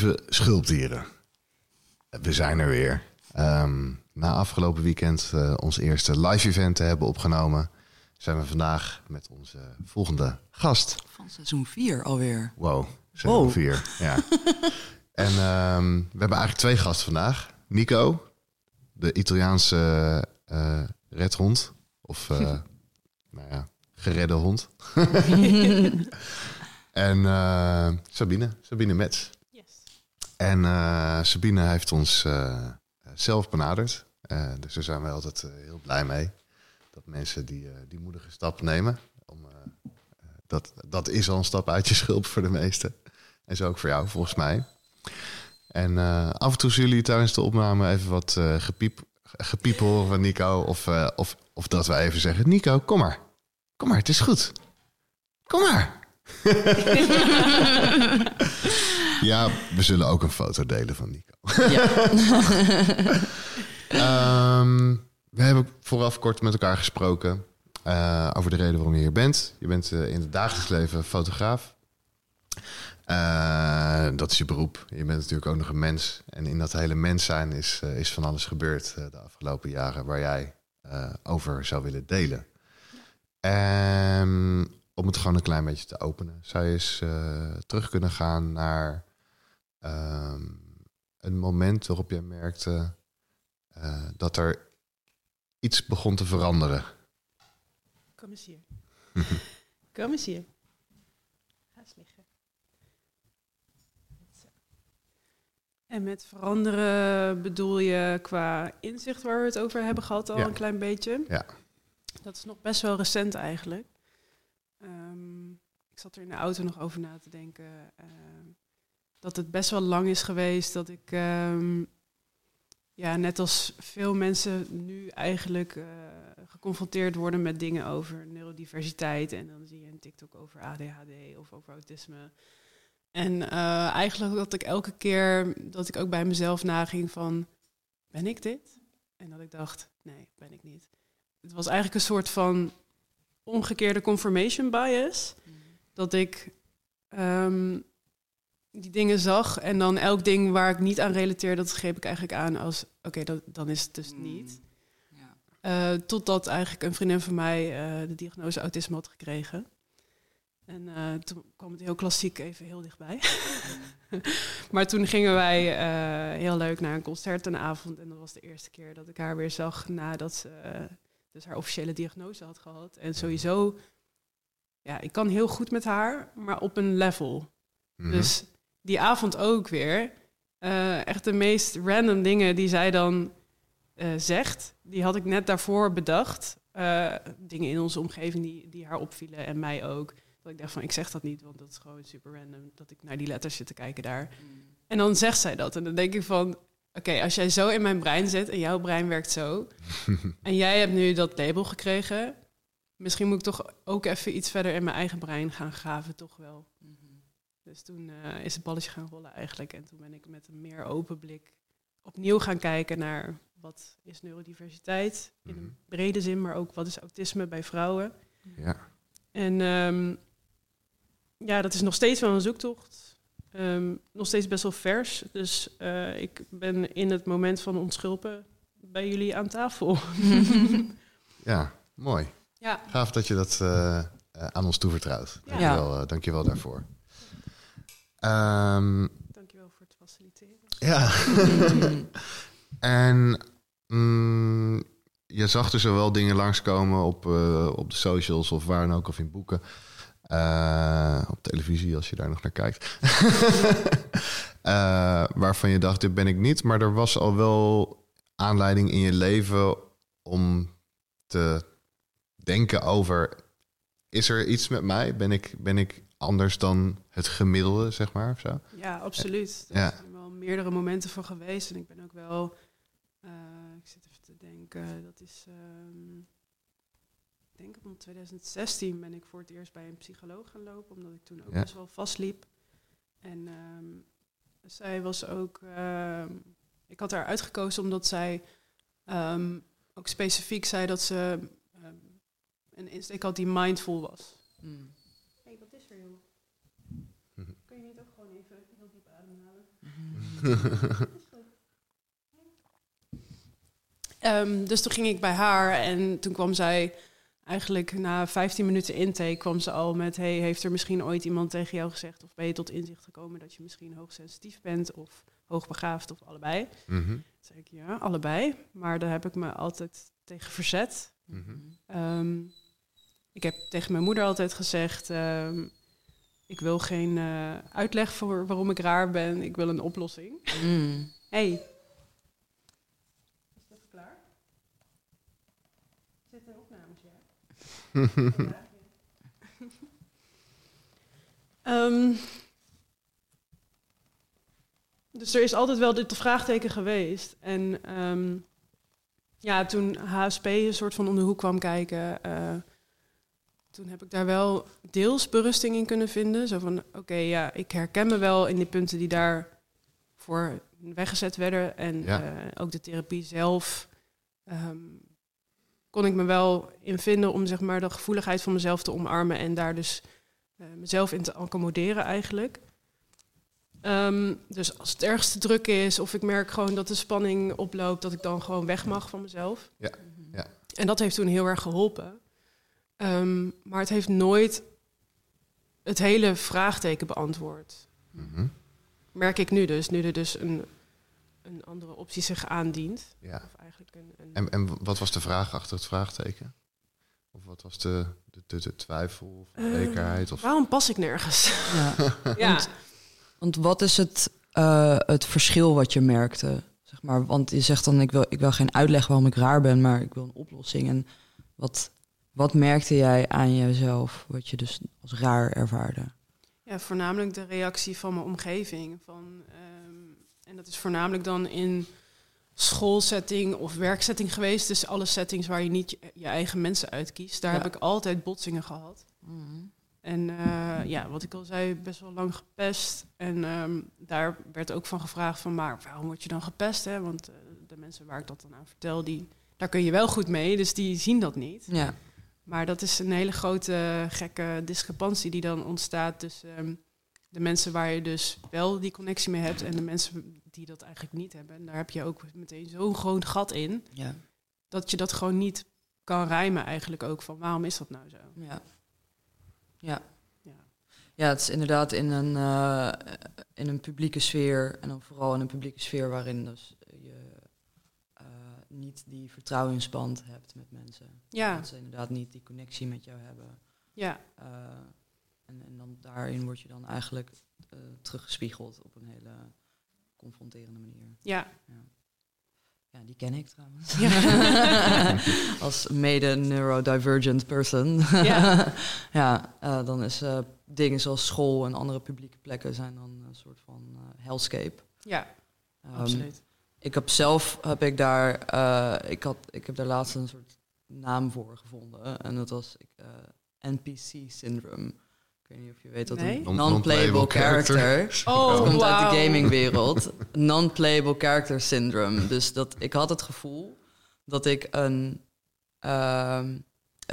Lieve schulpdieren, we zijn er weer. Ehm, na afgelopen weekend uh, ons eerste live event te hebben opgenomen, zijn we vandaag met onze volgende gast. Van seizoen 4 alweer. Wow, seizoen 4. Ja. en um, we hebben eigenlijk twee gasten vandaag. Nico, de Italiaanse uh, redhond. Of, uh, nou ja, geredde hond. en uh, Sabine, Sabine Metz. En Sabine heeft ons zelf benaderd. dus daar zijn we altijd heel blij mee. Dat mensen die, die moedige stap nemen. Om, dat, dat is al een stap uit je schulp voor de meesten. En zo ook voor jou, volgens mij. En uh, af en toe zullen jullie tijdens de opname even wat uh, gepiep, gepiep horen van Nico. Of, uh, of, of dat we even zeggen, Nico, kom maar. Kom maar, het is goed. Kom maar. ja, we zullen ook een foto delen van Nico. ja. um, we hebben vooraf kort met elkaar gesproken uh, over de reden waarom je hier bent. Je bent uh, in het dagelijks leven fotograaf. Uh, dat is je beroep. Je bent natuurlijk ook nog een mens. En in dat hele mens zijn is, is van alles gebeurd de afgelopen jaren waar jij over zou willen delen. En om het gewoon een klein beetje te openen, zou je eens terug kunnen gaan naar ehm, een moment waarop je merkte dat er iets begon te veranderen Kom eens hier. Kom eens hier. Ga eens liggen. En met veranderen bedoel je qua inzicht waar we het over hebben gehad al een klein beetje. Ja. Dat is nog best wel recent eigenlijk. Um, ik zat er in de auto nog over na te denken. Uh, dat het best wel lang is geweest dat ik, um, ja, net als veel mensen nu eigenlijk uh, geconfronteerd worden met dingen over neurodiversiteit. En dan zie je een TikTok over ADHD of over autisme. En uh, eigenlijk dat ik elke keer dat ik ook bij mezelf naging van, ben ik dit? En dat ik dacht, nee, ben ik niet. Het was eigenlijk een soort van omgekeerde confirmation bias. Mm. Dat ik um, die dingen zag en dan elk ding waar ik niet aan relateer, dat greep ik eigenlijk aan als, oké, okay, dan is het dus mm. niet. Uh, totdat eigenlijk een vriendin van mij uh, de diagnose autisme had gekregen. En uh, toen kwam het heel klassiek even heel dichtbij. maar toen gingen wij heel leuk naar een concert een avond. En dat was de eerste keer dat ik haar weer zag nadat ze dus haar officiële diagnose had gehad. En sowieso, ja, ik kan heel goed met haar, maar op een level. Mm -hmm. Dus die avond ook weer. echt de meest random dingen die zij dan uh, zegt, die had ik net daarvoor bedacht. Uh, dingen in onze omgeving die, die haar opvielen en mij ook. Dat ik dacht van, ik zeg dat niet, want dat is gewoon super random. Dat ik naar die letters zit te kijken daar. Mm. En dan zegt zij dat. En dan denk ik van, oké, okay, als jij zo in mijn brein zit en jouw brein werkt zo. en jij hebt nu dat label gekregen. Misschien moet ik toch ook even iets verder in mijn eigen brein gaan graven, toch wel. Dus toen uh, is het balletje gaan rollen eigenlijk. En toen ben ik met een meer open blik opnieuw gaan kijken naar wat is neurodiversiteit in een mhm. brede zin, maar ook wat is autisme bij vrouwen. Ja. En um, ja, dat is nog steeds wel een zoektocht. Um, nog steeds best wel vers. Dus uh, ik ben in het moment van ontschulpen bij jullie aan tafel. ja, mooi. Ja. Gaaf dat je dat uh, aan ons toevertrouwt. Dankjewel, ja. uh, dankjewel daarvoor. Um, dankjewel voor het faciliteren. Ja. en mm, je zag dus wel dingen langskomen op, uh, op de socials of waar dan ook, of in boeken. Uh, op televisie, als je daar nog naar kijkt. uh, waarvan je dacht, dit ben ik niet. Maar er was al wel aanleiding in je leven om te denken over... is er iets met mij? Ben ik, ben ik anders dan het gemiddelde, zeg maar? Of zo? Ja, absoluut. Er ja. zijn wel meerdere momenten voor geweest. En ik ben ook wel... Uh, ik zit even te denken, dat is... Um, ik denk in 2016 ben ik voor het eerst bij een psycholoog gaan lopen, omdat ik toen ook ja. best wel vastliep. En um, zij was ook, uh, ik had haar uitgekozen omdat zij um, ook specifiek zei dat ze um, een insteek had die mindful was. Mm. hey, wat is er joh? Kun je niet ook gewoon even heel diep ademhalen? Um, dus toen ging ik bij haar en toen kwam zij eigenlijk na 15 minuten intake kwam ze al met: Hey, heeft er misschien ooit iemand tegen jou gezegd? Of ben je tot inzicht gekomen dat je misschien hoogsensitief bent of hoogbegaafd of allebei? Mm -hmm. zei ik ja, allebei. Maar daar heb ik me altijd tegen verzet. Mm -hmm. um, ik heb tegen mijn moeder altijd gezegd: um, Ik wil geen uh, uitleg voor waarom ik raar ben, ik wil een oplossing. Mm. hey, um, dus er is altijd wel dit vraagteken geweest. En um, ja, toen HSP een soort van om de hoek kwam kijken, uh, toen heb ik daar wel deels berusting in kunnen vinden. Zo van, oké, okay, ja, ik herken me wel in die punten die daarvoor weggezet werden. En ja. uh, ook de therapie zelf um, kon ik me wel in vinden om zeg maar de gevoeligheid van mezelf te omarmen en daar dus uh, mezelf in te accommoderen eigenlijk. Um, dus als het ergste druk is of ik merk gewoon dat de spanning oploopt, dat ik dan gewoon weg mag van mezelf. Ja. ja. En dat heeft toen heel erg geholpen. Um, maar het heeft nooit het hele vraagteken beantwoord. Mm -hmm. Merk ik nu dus, nu er dus een een andere optie zich aandient. Ja. Of eigenlijk een, een en, en wat was de vraag achter het vraagteken? Of wat was de, de, de, de twijfel of de zekerheid? Uh, of... Waarom pas ik nergens? Ja. ja. Want, want, wat is het, uh, het verschil wat je merkte? Zeg maar, want je zegt dan, ik wil, ik wil geen uitleg waarom ik raar ben, maar ik wil een oplossing. En wat, wat merkte jij aan jezelf, wat je dus als raar ervaarde? Ja, voornamelijk de reactie van mijn omgeving. Van, uh, en dat is voornamelijk dan in schoolsetting of werksetting geweest. Dus alle settings waar je niet je, eigen mensen uitkiest. Daar heb ik altijd botsingen gehad. Mm. En uh, ja, wat ik al zei, best wel lang gepest. En um, daar werd ook van gevraagd van, maar waarom word je dan gepest? Hè? Want uh, de mensen waar ik dat dan aan vertel, die, daar kun je wel goed mee. Dus die zien dat niet. Ja. Maar dat is een hele grote gekke discrepantie die dan ontstaat tussen... Um, de mensen waar je dus wel die connectie mee hebt en de mensen die dat eigenlijk niet hebben. En daar heb je ook meteen zo'n groot gat in. Ja. Dat je dat gewoon niet kan rijmen eigenlijk ook van waarom is dat nou zo? Ja. Ja. Ja, ja het is inderdaad in een, uh, in een publieke sfeer en dan vooral in een publieke sfeer waarin dus niet die vertrouwensband hebt met mensen. Ja. Dat ze inderdaad niet die connectie met jou hebben. Ja. Uh, en, en dan daarin word je dan eigenlijk uh, teruggespiegeld op een hele confronterende manier. Ja. ja. ja die ken ik trouwens. Ja. Als mede neurodivergent person. ja, ja uh, dan is dingen zoals school en andere publieke plekken zijn dan een soort van hellscape. Ja, um, absoluut. Ik heb zelf heb ik daar, ik had, ik heb daar laatst een soort naam voor gevonden en dat was NPC syndrome. Ik weet niet of je weet wat een non-playable character. Oh, dat komt uit de gamingwereld. Non-playable character syndrome. Dus dat ik had het gevoel dat ik een. Uh,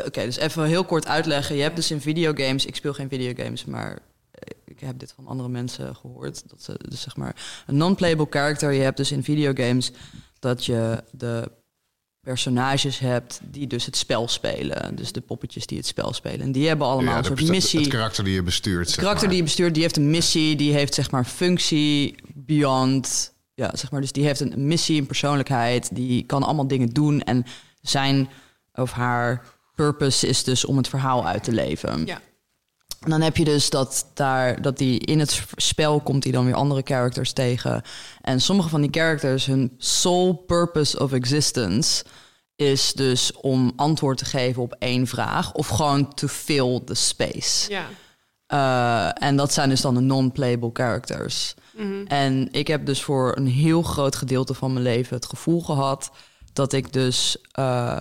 Oké, dus even heel kort uitleggen. Je hebt dus in videogames, ik speel geen videogames, maar ik heb dit van andere mensen gehoord. Dat ze dus zeg maar een non-playable character. Je hebt dus in videogames dat je de personages hebt die dus het spel spelen. Dus de poppetjes die het spel spelen. En die hebben allemaal een soort missie. Het karakter die je bestuurt. Het karakter die je bestuurt, die heeft een missie, die heeft zeg maar functie beyond. Ja, zeg maar, dus die heeft een missie, een persoonlijkheid. Die kan allemaal dingen doen. En zijn of haar purpose is dus om het verhaal uit te leven. Ja. Dan heb je dus dat daar dat die in het spel komt hij dan weer andere characters tegen. En sommige van die characters, hun sole purpose of existence is dus om antwoord te geven op één vraag of gewoon to fill the space. Ja. Uh, en dat zijn dus dan de non-playable characters. Mhm. En ik heb dus voor een heel groot gedeelte van mijn leven het gevoel gehad dat ik dus uh,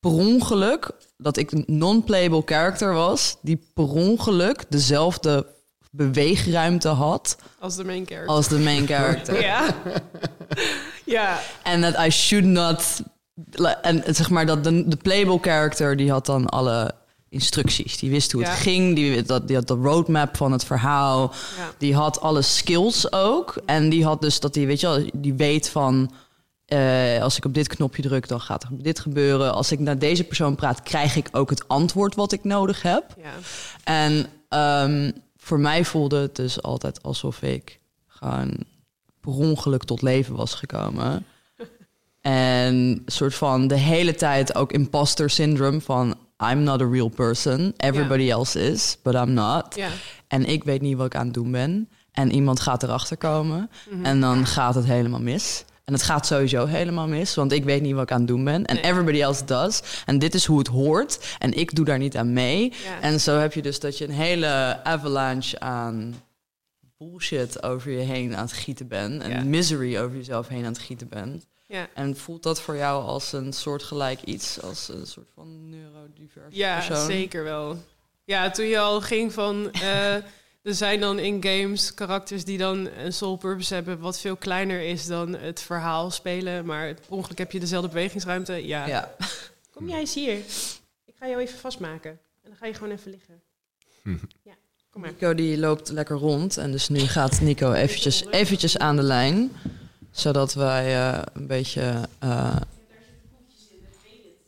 per ongeluk dat ik een non-playable character was die per ongeluk dezelfde beweegruimte had als de main character. Als de main character. ja. ja. En dat I should not en zeg maar dat de, de playable character die had dan alle instructies. Die wist hoe het ging. Die, dat, die had de roadmap van het verhaal. Ja. Die had alle skills ook. En die had dus dat die, weet je wel, die weet van. Uh, als ik op dit knopje druk, dan gaat er dit gebeuren. Als ik naar deze persoon praat, krijg ik ook het antwoord wat ik nodig heb. Ja. En um, voor mij voelde het dus altijd alsof ik gewoon per ongeluk tot leven was gekomen. En soort van de hele tijd ook imposter syndrome van I'm not a real person. Everybody else is, but I'm not. Ja. En ik weet niet wat ik aan het doen ben. En iemand gaat erachter komen. Mhm. En dan gaat het helemaal mis. En het gaat sowieso helemaal mis, want ik weet niet wat ik aan het doen ben. En Nee. everybody else does. En dit is hoe het hoort. En ik doe daar niet aan mee. Ja. En zo heb je dus dat je een hele avalanche aan bullshit over je heen aan het gieten bent. En Ja. misery over jezelf heen aan het gieten bent. Ja. En voelt dat voor jou als een soortgelijk iets? Als een soort van neurodiverse Ja, persoon? zeker wel. Ja, toen je al ging van... eh, er zijn dan in games karakters die dan een soul purpose hebben... wat veel kleiner is dan het verhaal spelen. Maar ongeluk heb je dezelfde bewegingsruimte. Ja. Ja. Kom jij eens hier. Ik ga jou even vastmaken. En dan ga je gewoon even liggen. Ja, kom maar. Nico die loopt lekker rond. En dus nu gaat Nico eventjes, eventjes aan de lijn. Zodat wij eh, een beetje... eh,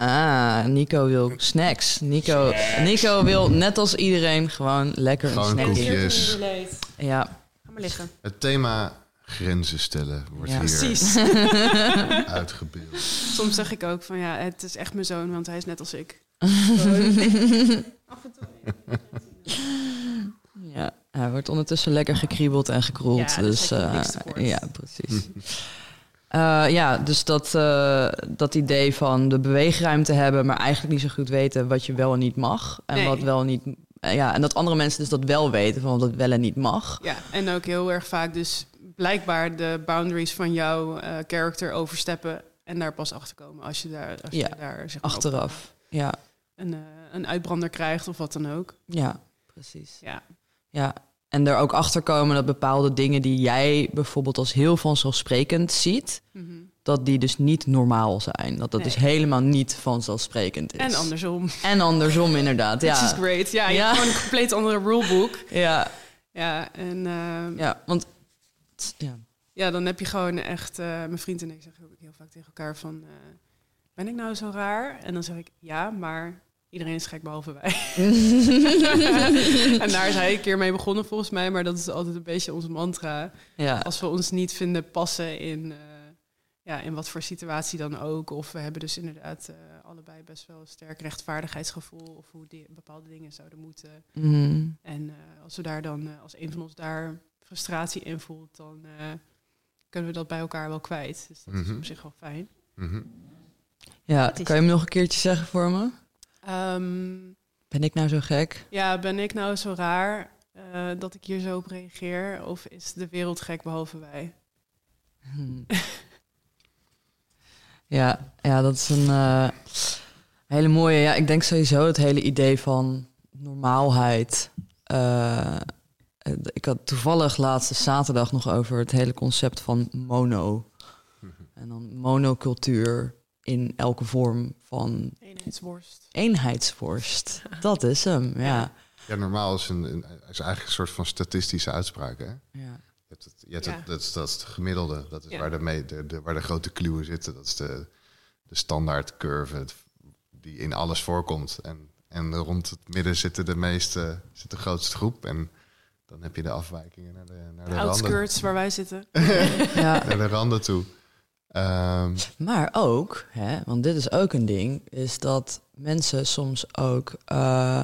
Ah, Nico wil snacks. Nico, Nico wil net als iedereen gewoon lekker een Gewoon snack. koekjes. Ja, Ga maar liggen. Het thema grenzen stellen wordt Ja. hier Precies. uitgebeeld. Soms zeg ik ook van ja, het is echt mijn zoon, want hij is net als ik. ja, hij wordt ondertussen lekker gekriebeld en gekroeld. Ja, dus eh, ja, precies. Eh, ja, dus dat, eh, dat idee van de beweegruimte hebben, maar eigenlijk niet zo goed weten wat je wel en niet mag. En Nee. wat wel niet. eh, ja, en dat andere mensen dus dat wel weten van wat het wel en niet mag. Ja, en ook heel erg vaak dus blijkbaar de boundaries van jouw character oversteppen en daar pas achter komen als je daar, als Ja, je daar zeg maar, Achteraf. Ja, een, een uitbrander krijgt of wat dan ook. ja, precies. Ja, Ja, en er ook achter komen dat bepaalde dingen die jij bijvoorbeeld als heel vanzelfsprekend ziet, Mhm. dat die dus niet normaal zijn. Dat dat Nee. dus helemaal niet vanzelsprekend is. en andersom. En andersom inderdaad, Which is ja. great. Ja, je Ja. hebt gewoon een compleet andere rulebook. Ja, Ja, en eh, ja. ja, want ja. dan heb je gewoon echt... eh, mijn vriend en ik zeggen ook heel vaak tegen elkaar van... eh, ben ik nou zo raar? En dan zeg ik, ja, maar iedereen is gek behalve wij. en daar is hij een keer mee begonnen volgens mij. Maar dat is altijd een beetje onze mantra. ja. Als we ons niet vinden passen in, eh, ja, in wat voor situatie dan ook. Of we hebben dus inderdaad eh, allebei best wel een sterk rechtvaardigheidsgevoel. Of hoe di- bepaalde dingen zouden moeten. Mhm. En eh, als we daar dan, eh, als een van ons daar frustratie in voelt, dan eh, kunnen we dat bij elkaar wel kwijt. Dus dat is Mhm. op zich wel fijn. Mhm. ja. Kan je hem nog een keertje zeggen voor me? Ehm, Ben ik nou zo gek? ja, ben ik nou zo raar eh, dat ik hier zo op reageer? Of is de wereld gek behalve wij? Hmm. ja, ja, dat is een eh, hele mooie. Ja, ik denk sowieso het hele idee van normaalheid. Eh, eh, ik had toevallig laatste zaterdag nog over het hele concept van mono. En dan monocultuur in elke vorm van Eenheidsworst. eenheidsworst. Dat is hem, ja. Ja, normaal is, een, een, is eigenlijk een soort van statistische uitspraak. Hè? Je ja. hebt het, je hebt Ja. het, dat, is, dat is het gemiddelde. Dat is Ja. waar, de, mee, de, de, waar de grote kluwen zitten. Dat is de, de standaard curve het- die in alles voorkomt. En, en rond het midden zitten de meeste, zit de grootste groep. En dan heb je de afwijkingen naar de, naar de, de outskirts waar wij zitten. ja. Naar de randen toe. Um, maar ook, hè, want dit is ook een ding, is dat mensen soms ook uh,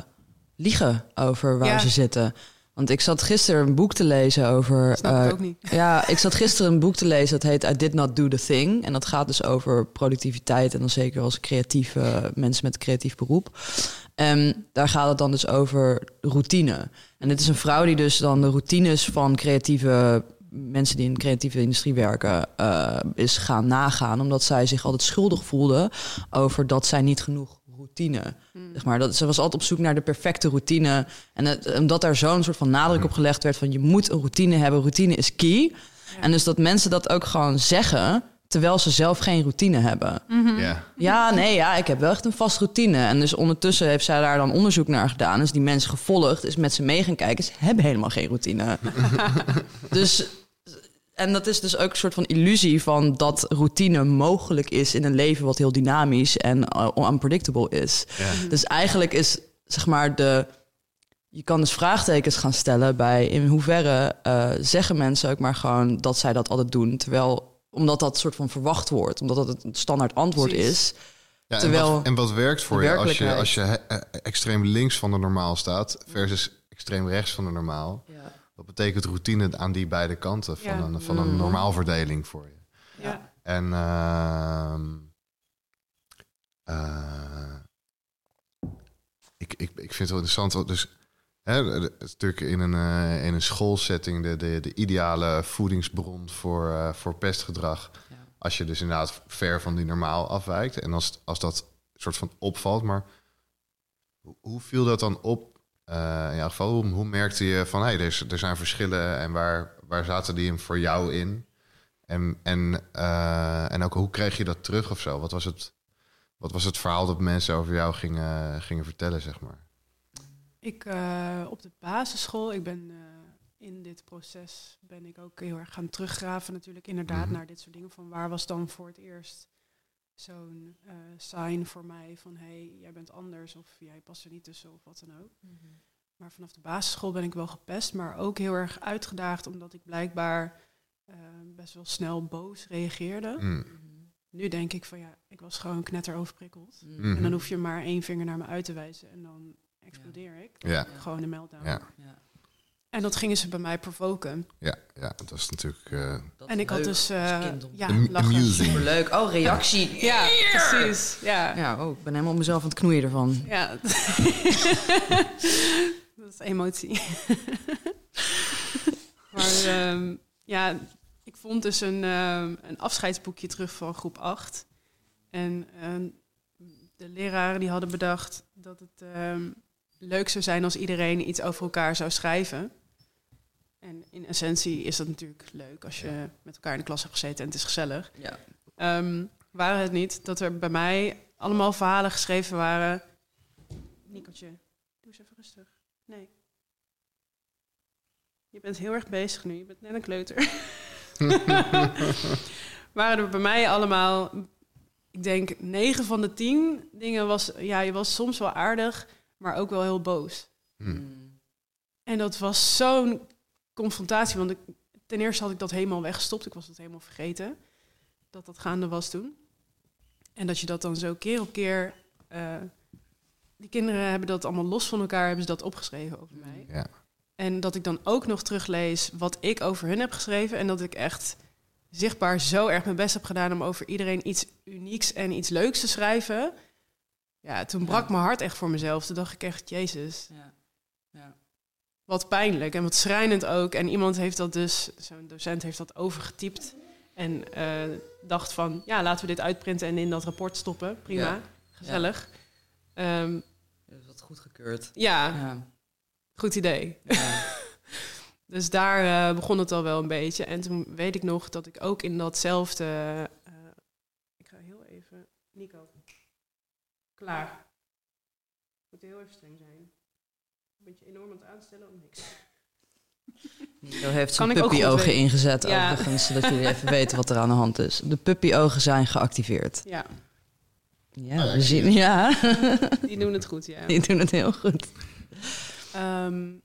liegen over waar ze zitten. Want ik zat gisteren een boek te lezen over. Snap uh, ook niet. Ja, ik zat gisteren een boek te lezen dat heet I Did Not Do the Thing. En dat gaat dus over productiviteit en dan zeker als creatieve mensen met een creatief beroep. En daar gaat het dan dus over routine. En dit is een vrouw die dus dan de routines van creatieve mensen die in de creatieve industrie werken, uh, is gaan nagaan. Omdat zij zich altijd schuldig voelde over dat zij niet genoeg routine. Hmm. Zeg maar, dat, ze was altijd op zoek naar de perfecte routine. En het, omdat daar zo'n soort van nadruk op gelegd werd van je moet een routine hebben, routine is key. En dus dat mensen dat ook gewoon zeggen, terwijl ze zelf geen routine hebben. Mhm. ja. ja, nee, ja, ik heb wel echt een vast routine. En dus ondertussen heeft zij daar dan onderzoek naar gedaan. Dus die mensen gevolgd, is met ze mee gaan kijken. Ze hebben helemaal geen routine. dus en dat is dus ook een soort van illusie van dat routine mogelijk is in een leven wat heel dynamisch en uh, unpredictable is. Dus eigenlijk is zeg maar de. Je kan dus vraagtekens gaan stellen bij in hoeverre uh, zeggen mensen ook maar gewoon dat zij dat altijd doen. Terwijl, omdat dat soort van verwacht wordt, omdat dat het standaard antwoord is. Ja, terwijl en wat, en wat werkt voor je als je, als je eh, extreem links van de normaal staat versus extreem rechts van de normaal? Ja wat betekent routine aan die beide kanten van, een, van een mm. normaalverdeling voor je? Ja. En uh, uh, ik, ik, ik vind het wel interessant. Dus hè, het is natuurlijk in een, uh, in een schoolsetting de, de, de ideale voedingsbron voor, uh, voor pestgedrag. Ja. Als je dus inderdaad ver van die normaal afwijkt. En als, als dat soort van opvalt. Maar hoe viel dat dan op uh, in geval, hoe, hoe, merkte je van hey, er, er zijn verschillen en waar, waar zaten die hem voor jou in? En, en, uh, en ook hoe kreeg je dat terug of zo? Wat was het, wat was het verhaal dat mensen over jou gingen, gingen vertellen, zeg maar? Ik uh, op de basisschool, ik ben in dit proces ben ik ook heel erg gaan teruggraven natuurlijk inderdaad mhm. naar dit soort dingen. Van waar was dan voor het eerst zo'n uh, sign voor mij van hé, hey, jij bent anders of jij past er niet tussen of wat dan ook. Mhm. Maar vanaf de basisschool ben ik wel gepest, maar ook heel erg uitgedaagd omdat ik blijkbaar uh, best wel snel boos reageerde. Mm. Mhm. Nu denk ik van ja, ik was gewoon knetter overprikkeld. Mhm. En dan hoef je maar één vinger naar me uit te wijzen en dan explodeer ik. Ja. Gewoon een meltdown. Ja. En dat gingen ze bij mij provoken. Ja, ja dat was natuurlijk. Uh, en ik had dus. Uh, ja, lachen. leuk. Oh, reactie. Ja, precies. Ja. ja, oh, ik ben helemaal mezelf aan het knoeien ervan. Ja. dat is emotie. maar um, ja, ik vond dus een, um, een afscheidsboekje terug van groep 8. En um, de leraren die hadden bedacht dat het leuk zou zijn als iedereen iets over elkaar zou schrijven. En in essentie is dat natuurlijk leuk als je met elkaar in de klas hebt gezeten en het is gezellig. Ja. Um, waren het niet dat er bij mij allemaal verhalen geschreven waren. Nicootje, doe eens even rustig. Nee. Je bent heel erg bezig nu, je bent net een kleuter. waren er bij mij allemaal, ik denk negen van de tien dingen was, ja, je was soms wel aardig, maar ook wel heel boos. Hmm. En dat was zo'n confrontatie, want ik, ten eerste had ik dat helemaal weggestopt. Ik was dat helemaal vergeten dat dat gaande was toen. En dat je dat dan zo keer op keer. Uh, die kinderen hebben dat allemaal los van elkaar, hebben ze dat opgeschreven over mij. Ja. En dat ik dan ook nog teruglees wat ik over hun heb geschreven. En dat ik echt zichtbaar zo erg mijn best heb gedaan om over iedereen iets unieks en iets leuks te schrijven. Ja, toen brak mijn hart echt voor mezelf. Toen dacht ik echt, Jezus. Ja. Ja. Wat pijnlijk en wat schrijnend ook. En iemand heeft dat dus, zo'n docent heeft dat overgetypt. En uh, dacht van, ja, laten we dit uitprinten en in dat rapport stoppen. Prima, gezellig. Ja. Um, dat is wat goedgekeurd. Ja, ja, goed idee. dus daar uh, begon het al wel een beetje. En toen weet ik nog dat ik ook in datzelfde... Uh, ik ga heel even... Nico. Klaar. Moet heel even streng zijn. Een beetje enorm aan het aanstellen om niks. Nico heeft zijn puppyogen ingezet ja. overigens, zodat jullie even weten wat er aan de hand is. De puppyogen zijn geactiveerd. Ja. Ja, we zien, ja. Die doen het goed, ja. Die doen het heel goed. Um,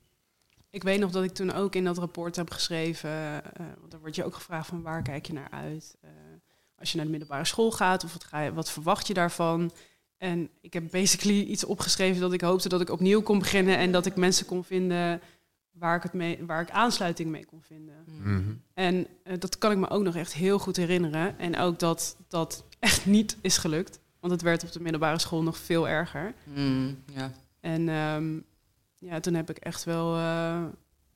ik weet nog dat ik toen ook in dat rapport heb geschreven, uh, want dan word je ook gevraagd van waar kijk je naar uit? Uh, als je naar de middelbare school gaat, of wat, ga je, wat verwacht je daarvan? En ik heb basically iets opgeschreven dat ik hoopte dat ik opnieuw kon beginnen en dat ik mensen kon vinden waar ik, het mee, waar ik aansluiting mee kon vinden. Mhm. En uh, dat kan ik me ook nog echt heel goed herinneren. En ook dat dat echt niet is gelukt. Want het werd op de middelbare school nog veel erger. Mm, ja. En um, ja, toen heb ik echt wel. Uh,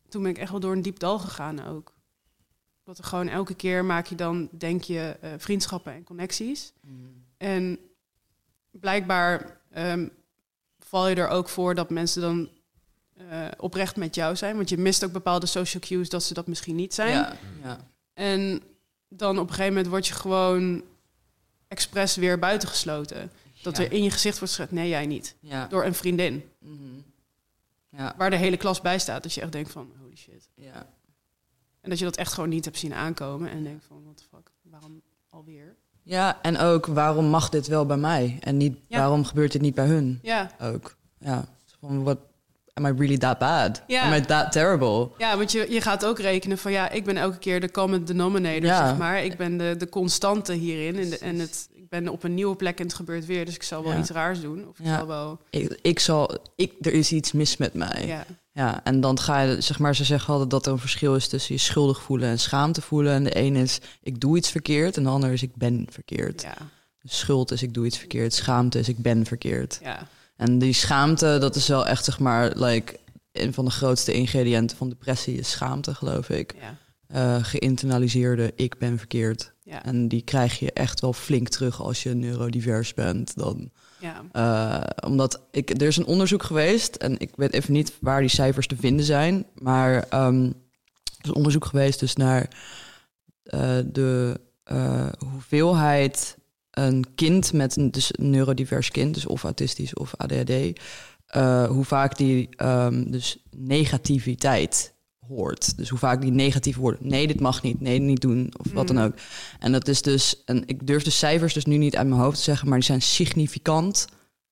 toen ben ik echt wel door een diep dal gegaan ook. Dat er gewoon elke keer maak je dan, denk je, uh, vriendschappen en connecties. Mm. En blijkbaar um, val je er ook voor dat mensen dan uh, oprecht met jou zijn. Want je mist ook bepaalde social cues dat ze dat misschien niet zijn. Ja, ja. En dan op een gegeven moment word je gewoon expres weer buitengesloten. Dat Ja. er in je gezicht wordt gezegd, nee, jij niet. Ja. Door een vriendin. Mhm. Ja. Waar de hele klas bij staat. Dat je echt denkt van, holy shit. ja. En dat je dat echt gewoon niet hebt zien aankomen. En denkt van, what the fuck, waarom alweer? Ja, en ook waarom mag dit wel bij mij en niet Ja. waarom gebeurt dit niet bij hun Ja, ook? Ja, van what am I really that bad? Ja. Am I that terrible? ja want je, je gaat ook rekenen van, ja, ik ben elke keer de common denominator, Ja. zeg maar. Ik ben de, de constante hierin. En, de, en het, ik ben op een nieuwe plek en het gebeurt weer. Dus ik zal wel Ja. iets raars doen. Of ik Ja. zal wel... Ik, ik zal, ik, er is iets mis met mij. Ja, Ja, en dan ga je, zeg maar, ze zeggen altijd dat er een verschil is tussen je schuldig voelen en schaamte voelen. En de een is ik doe iets verkeerd en de ander is ik ben verkeerd. ja, Schuld is ik doe iets verkeerd, schaamte is ik ben verkeerd. ja. En die schaamte, dat is wel echt, zeg maar, like, een van de grootste ingrediënten van depressie is schaamte, geloof ik. ja. Eh geïnternaliseerde ik ben verkeerd. Ja, En die krijg je echt wel flink terug als je neurodivers bent. Dan, ja, eh, omdat ik, er is een onderzoek geweest, en ik weet even niet waar die cijfers te vinden zijn, maar ehm, er is een onderzoek geweest dus naar eh, de eh, hoeveelheid een kind met een, dus een neurodivers kind, dus of autistisch of ADHD, hoe vaak die ehm, dus negativiteit hoort. Dus hoe vaak die negatieve woorden, nee, dit mag niet, nee, niet doen, of wat dan Mm. ook. En dat is dus, en ik durf de cijfers dus nu niet uit mijn hoofd te zeggen, maar die zijn significant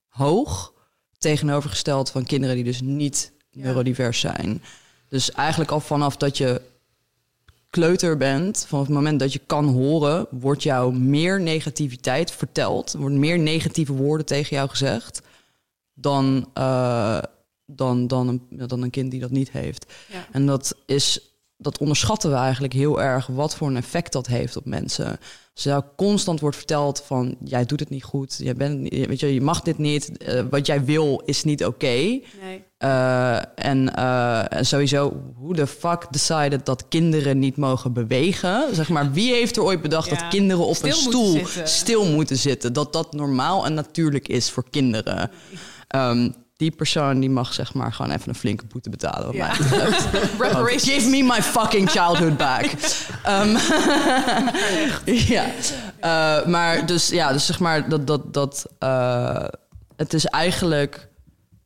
hoog tegenovergesteld van kinderen die dus niet Ja. neurodivers zijn. Dus eigenlijk al vanaf dat je kleuter bent, vanaf het moment dat je kan horen, wordt jou meer negativiteit verteld, er worden meer negatieve woorden tegen jou gezegd dan, eh, dan, dan, een, dan een kind die dat niet heeft. ja. En dat is dat onderschatten we eigenlijk heel erg wat voor een effect dat heeft op mensen. Als jou constant wordt verteld van jij doet het niet goed, jij bent weet je, je mag dit niet, eh, wat jij wil is niet oké. Nee. Eh, en, eh, en sowieso, hoe de fuck decided dat kinderen niet mogen bewegen? Zeg maar, wie heeft er ooit bedacht Ja, dat kinderen op stil een stoel stil moeten zitten? Dat dat normaal en natuurlijk is voor kinderen. Ehm, die persoon die mag zeg maar gewoon even een flinke boete betalen. Wat Ja. mij betreft. Give me my fucking childhood back. Ehm, ja. Eh, maar dus ja, dus zeg maar dat dat dat eh, het is eigenlijk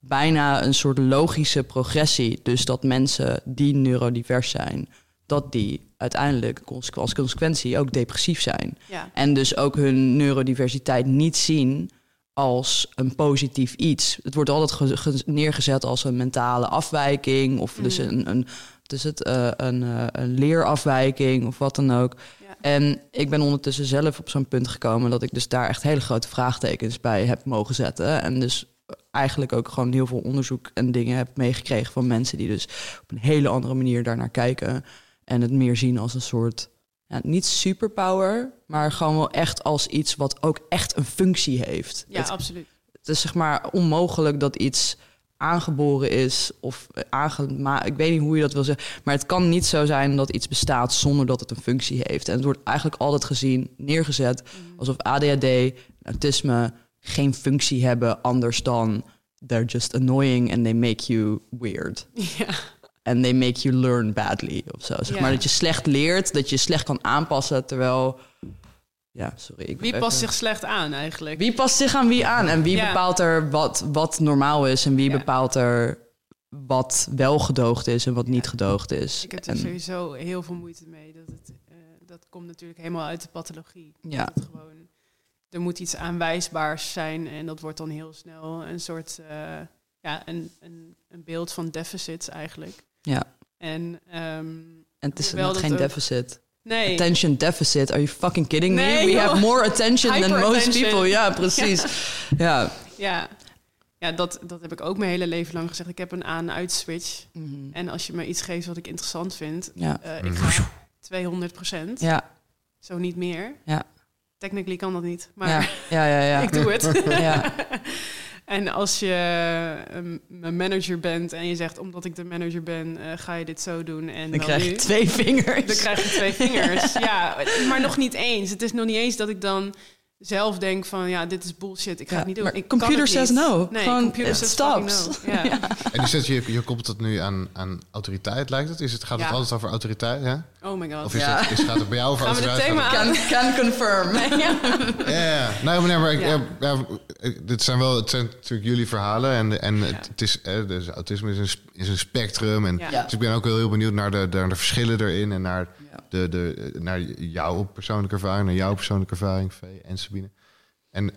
bijna een soort logische progressie. Dus dat mensen die neurodivers zijn, dat die uiteindelijk als consequentie ook depressief zijn. Ja, En dus ook hun neurodiversiteit niet zien als een positief iets. Het wordt altijd ge- ge- neergezet als een mentale afwijking of dus Mhm. een, een, is het, eh, een, eh, een leerafwijking of wat dan ook. Ja. En ik ben ondertussen zelf op zo'n punt gekomen dat ik dus daar echt hele grote vraagtekens bij heb mogen zetten. En dus eigenlijk ook gewoon heel veel onderzoek en dingen heb meegekregen van mensen die dus op een hele andere manier daarnaar kijken. En het meer zien als een soort, ja, niet superpower, maar gewoon wel echt als iets wat ook echt een functie heeft. ja het, absoluut. het is zeg maar onmogelijk dat iets aangeboren is of aangema ik weet niet hoe je dat wil zeggen, maar het kan niet zo zijn dat iets bestaat zonder dat het een functie heeft. En het wordt eigenlijk altijd gezien, neergezet alsof ADHD, autisme geen functie hebben anders dan they're just annoying and they make you weird. Ja, And they make you learn badly of zo. Zeg Ja. maar dat je slecht leert, dat je slecht kan aanpassen, terwijl... Ja, sorry. Ik wie even- past zich slecht aan eigenlijk? Wie past zich aan wie aan? En wie Ja. bepaalt er wat, wat normaal is en wie Ja. bepaalt er wat wel gedoogd is en wat niet gedoogd is? Ik heb er En- sowieso heel veel moeite mee. Dat, het, eh, dat komt natuurlijk helemaal uit de pathologie. Ja. Dat gewoon, er moet iets aanwijsbaars zijn en dat wordt dan heel snel een soort, eh, ja, een, een, een beeld van deficits eigenlijk. Ja. En, um, en het is wel geen deficit. Nee. Attention deficit. Are you fucking kidding me? We have more attention than most people. Ja, precies. ja. ja. Ja, dat, dat heb ik ook mijn hele leven lang gezegd. Ik heb een aan-uit-switch. Mhm. En als je me iets geeft wat ik interessant vind, ja. Uh, ik ga 200 procent. Ja. Zo niet meer. Ja. Technically kan dat niet, maar ja. Ja, ja, ja. ik doe het. ja. En als je een manager bent en je zegt, omdat ik de manager ben, uh, ga je dit zo doen. En dan, krijg je twee vingers. Dan krijg je twee vingers. ja, maar nog niet eens. Het is nog niet eens dat ik dan zelf denk van ja, dit is bullshit, ik ga het niet doen. Maar ik computer says no. Nee, Gewoon, computer says stops. No. Ja. En je, zet, je, je koppelt het nu aan, aan autoriteit, lijkt het? Is het gaat het altijd over autoriteit? Ja? Oh my god. Of is het, is, gaat het bij jou over autoriteit? thema can, can confirm. ja. ja, nou meneer, maar ik, ja. dit zijn wel het zijn natuurlijk jullie verhalen en, en het, is, dus autisme is een, is een spectrum. En dus ik ben ook heel, heel benieuwd naar de, naar de verschillen erin en naar de, de, naar jouw persoonlijke ervaring, naar jouw persoonlijke ervaring, Vee en Sabine. En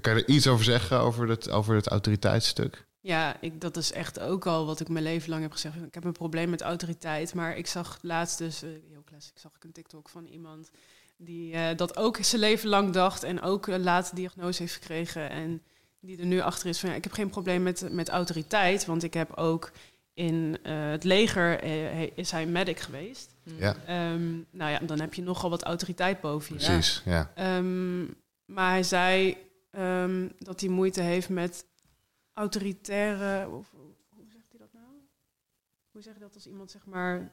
kan je er iets over zeggen over het, over het autoriteitsstuk? Ja, ik, dat is echt ook al wat ik mijn leven lang heb gezegd. Ik heb een probleem met autoriteit, maar ik zag laatst dus, uh, heel classic, zag ik een TikTok van iemand die uh, dat ook zijn leven lang dacht en ook een late diagnose heeft gekregen en die er nu achter is van ja, ik heb geen probleem met, met autoriteit, want ik heb ook in uh, het leger is hij medic geweest. Ja. Um, nou ja, dan heb je nogal wat autoriteit boven je. Precies, ja. Um, maar hij zei um, dat hij moeite heeft met autoritaire. Of, hoe zegt hij dat nou? Hoe zeg je dat als iemand zeg maar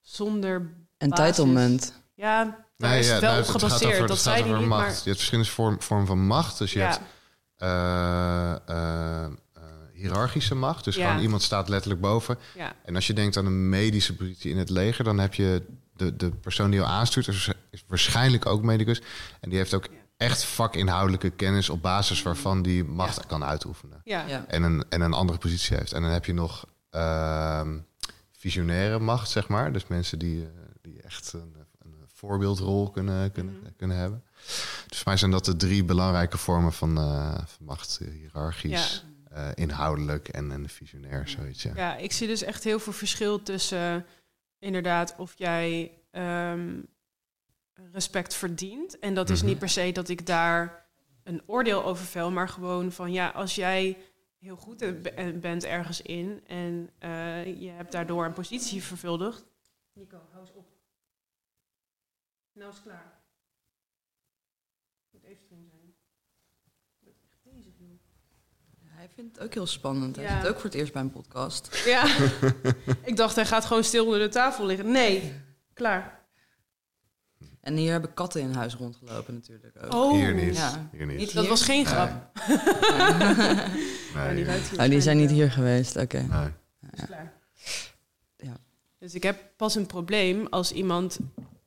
zonder. Entitlement. Ja, daar is het wel nou, gebaseerd. Over, dat zei hij niet, macht. Maar... Je hebt verschillende vormen vorm van macht. Dus je ja. hebt uh, uh, hiërarchische macht. Dus gewoon iemand staat letterlijk boven. Ja. En als je denkt aan een medische positie in het leger, dan heb je de, de persoon die jou aanstuurt, is, is waarschijnlijk ook medicus. En die heeft ook echt vakinhoudelijke kennis op basis waarvan die macht kan uitoefenen. Ja. En, een, en een andere positie heeft. En dan heb je nog uh, visionaire macht, zeg maar. Dus mensen die, uh, die echt een, een, voorbeeldrol kunnen, kunnen, mm. kunnen hebben. Dus voor mij zijn dat de drie belangrijke vormen van, uh, van macht. Hiërarchisch, uh, inhoudelijk en een visionair, zoiets. Ja. ja, ik zie dus echt heel veel verschil tussen inderdaad of jij um, respect verdient. En dat is niet mhm. per se dat ik daar een oordeel over vel, maar gewoon van ja, als jij heel goed bent ergens in en uh, je hebt daardoor een positie vervuldigd. Nico, hou eens op. Nou is klaar. Moet even doen zijn. Ik ben echt bezig, joh. Hij vindt het ook heel spannend. Hij ja. zit ook voor het eerst bij een podcast. Ja. ik dacht, hij gaat gewoon stil onder de tafel liggen. Nee, klaar. En hier hebben katten in huis rondgelopen natuurlijk ook. Oh, hier niet. Ja. Hier niet. Dat was geen grap. Nee. die, oh, die zijn niet hier geweest, oké. Nee. Ja. ja. Dus ik heb pas een probleem als iemand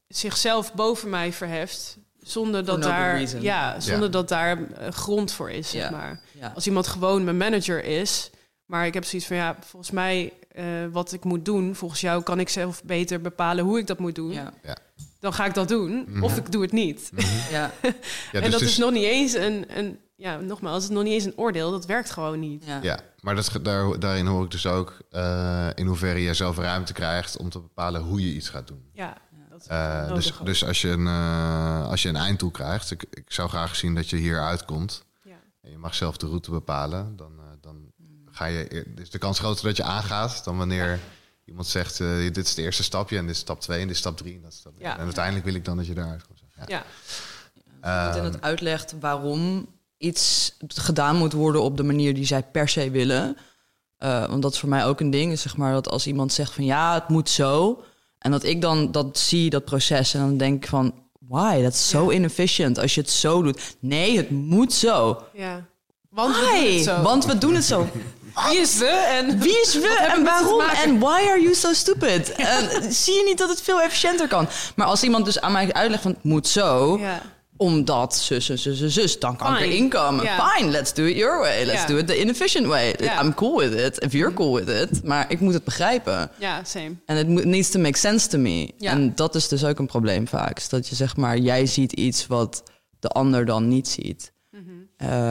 zichzelf boven mij verheft zonder dat daar, ja, zonder dat daar uh, grond voor is. Zeg maar. Als iemand gewoon mijn manager is, maar ik heb zoiets van ja, volgens mij uh, wat ik moet doen, volgens jou kan ik zelf beter bepalen hoe ik dat moet doen. Ja dan ga ik dat doen. Mhm. Of ik doe het niet. Mhm. Ja. ja. en dus dat is nog niet eens een, een, ja, nogmaals, het is nog niet eens een oordeel. Dat werkt gewoon niet. Ja, ja maar dat, daar, daarin hoor ik dus ook uh, in hoeverre je zelf ruimte krijgt om te bepalen hoe je iets gaat doen. Ja. Uh, dus, dus als je een, uh, als je een eindtool krijgt, ik, ik zou graag zien dat je hier uitkomt. Ja. En je mag zelf de route bepalen. Dan, dan ga je, is de kans groter dat je aangaat dan wanneer iemand zegt, uh, dit is de eerste stapje en dit is stap 2 en dit is stap 3. En, ja. en uiteindelijk wil ik dan dat je daaruit komt. Ja. ja. en het uitlegt waarom iets gedaan moet worden op de manier die zij per se willen. Uh, want dat is voor mij ook een ding. Is zeg maar dat als iemand zegt van ja, het moet zo. En dat ik dan dat zie, dat proces. En dan denk ik van why? Dat is zo inefficient als je het zo doet. Nee, het moet zo. Ja. Want we doen het zo. Want we doen het zo. Wie is we en wie is we en waarom en why are you so stupid? En, zie je niet dat het veel efficiënter kan? Maar als iemand dus aan mij uitlegt van het moet zo, ja. Omdat zus, zus, zus, zus, dan kan Fine. ik erin komen. Fine, let's do it your way. Let's do it the inefficient way. I'm cool with it, if you're cool with it. Maar ik moet het begrijpen. Ja, same. En it needs to make sense to me. En dat is dus ook een probleem vaak. dat je zeg maar, jij ziet iets wat de ander dan niet ziet. Mhm.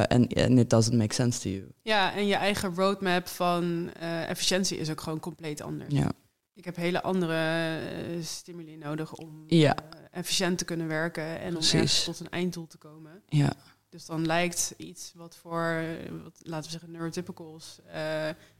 En uh, it doesn't make sense to you. Ja, en je eigen roadmap van uh, efficiëntie is ook gewoon compleet anders. Ja. Ik heb hele andere uh, stimuli nodig om ja. Efficiënt te kunnen werken en Precies. om echt tot een einddoel te komen. Ja. Dus dan lijkt iets wat voor, wat, laten we zeggen, neurotypicals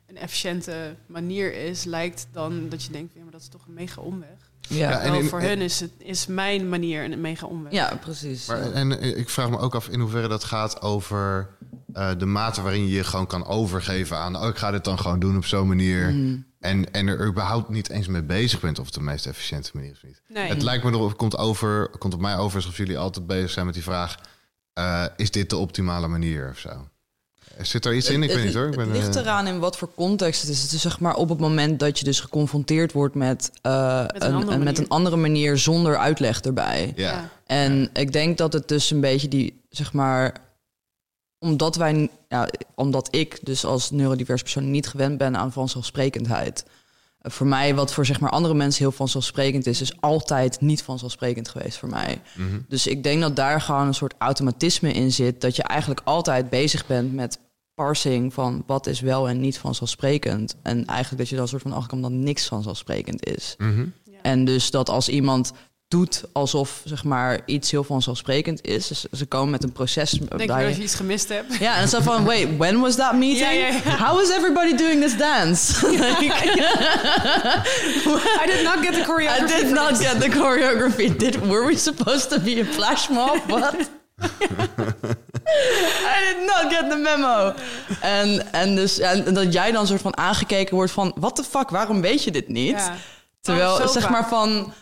een efficiënte manier is, lijkt dan dat je denkt, ja, maar dat is toch een mega omweg. Ja, en voor hun is, het, is mijn manier een mega omweg. Ja, precies. Maar, en ik vraag me ook af in hoeverre dat gaat over uh, de mate waarin je je gewoon kan overgeven aan... oh, ik ga dit dan gewoon doen op zo'n manier. Mm. En, en er überhaupt niet eens mee bezig bent of het de meest efficiënte manier is niet. Nee. Het lijkt me erop, komt, over, komt op mij over alsof jullie altijd bezig zijn met die vraag... Uh, is dit de optimale manier of zo? Zit er iets in? Ik weet niet hoor. Ik ben, het ligt eh, eraan in wat voor context het is. Het is zeg maar op het moment dat je dus geconfronteerd wordt met, uh, met, een, een, met een andere manier zonder uitleg erbij. Ja. En ik denk dat het dus een beetje die, zeg maar, omdat wij, ja, omdat ik dus als neurodivers persoon niet gewend ben aan vanzelfsprekendheid. Uh, voor mij, wat voor zeg maar andere mensen heel vanzelfsprekend is, is altijd niet vanzelfsprekend geweest voor mij. Mhm. Dus ik denk dat daar gewoon een soort automatisme in zit. Dat je eigenlijk altijd bezig bent met parsing van wat is wel en niet vanzelfsprekend. En eigenlijk dat je dan soort van achterkomt dat niks vanzelfsprekend is. Mm En dus dat als iemand doet alsof zeg maar iets heel vanzelfsprekend is. Dus ze komen met een proces. Denk je dat je iets gemist hebt? Ja, en zo van, wait, when was that meeting? How is everybody doing this dance? I did not get the choreography. I did not get the choreography. Did were we supposed to be a flash mob? What? I did not get the memo. En, en, dus, en dat jij dan soort van aangekeken wordt van... what the fuck, waarom weet je dit niet? Terwijl, oh, zeg maar van...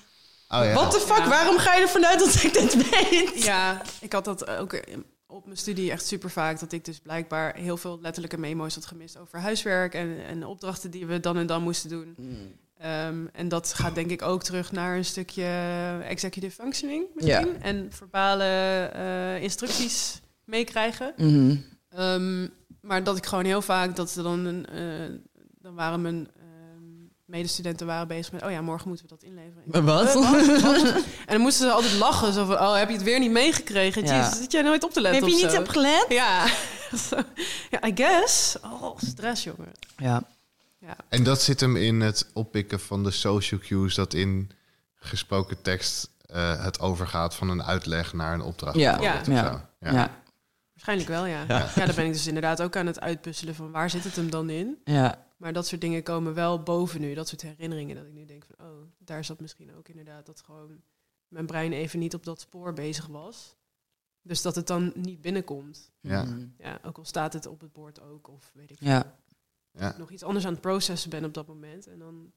Oh, ja. What the fuck, waarom ga je ervan uit dat ik dit weet? Ja, ik had dat ook op mijn studie echt super vaak. Dat ik dus blijkbaar heel veel letterlijke memo's had gemist over huiswerk... en, en opdrachten die we dan en dan moesten doen. Mm. Ehm, en dat gaat denk ik ook terug naar een stukje executive functioning misschien. En verbale uh, instructies meekrijgen. Mhm. Ehm, maar dat ik gewoon heel vaak, dat ze dan, een, uh, dan waren mijn medestudenten waren bezig met, oh ja, morgen moeten we dat inleveren. Wat? en dan moesten ze altijd lachen, zo van, oh, heb je het weer niet meegekregen? Ja. Jezus, zit jij nooit op te letten Heb je niet opgelet? Ja. ja, I guess. Oh, stress, jongen. Ja. Ja. En dat zit hem in het oppikken van de social cues, dat in gesproken tekst uh, het overgaat van een uitleg naar een opdracht. Ja, ja. ja. ja. Waarschijnlijk wel, ja. ja. Ja, daar ben ik dus inderdaad ook aan het uitpuzzelen van waar zit het hem dan in. Ja. Maar dat soort dingen komen wel boven nu, dat soort herinneringen, dat ik nu denk van, oh, daar zat misschien ook inderdaad dat gewoon mijn brein even niet op dat spoor bezig was. Dus dat het dan niet binnenkomt. Ja. ja ook al staat het op het bord ook, of weet ik Ja ja. nog iets anders aan het processen ben op dat moment. En dan,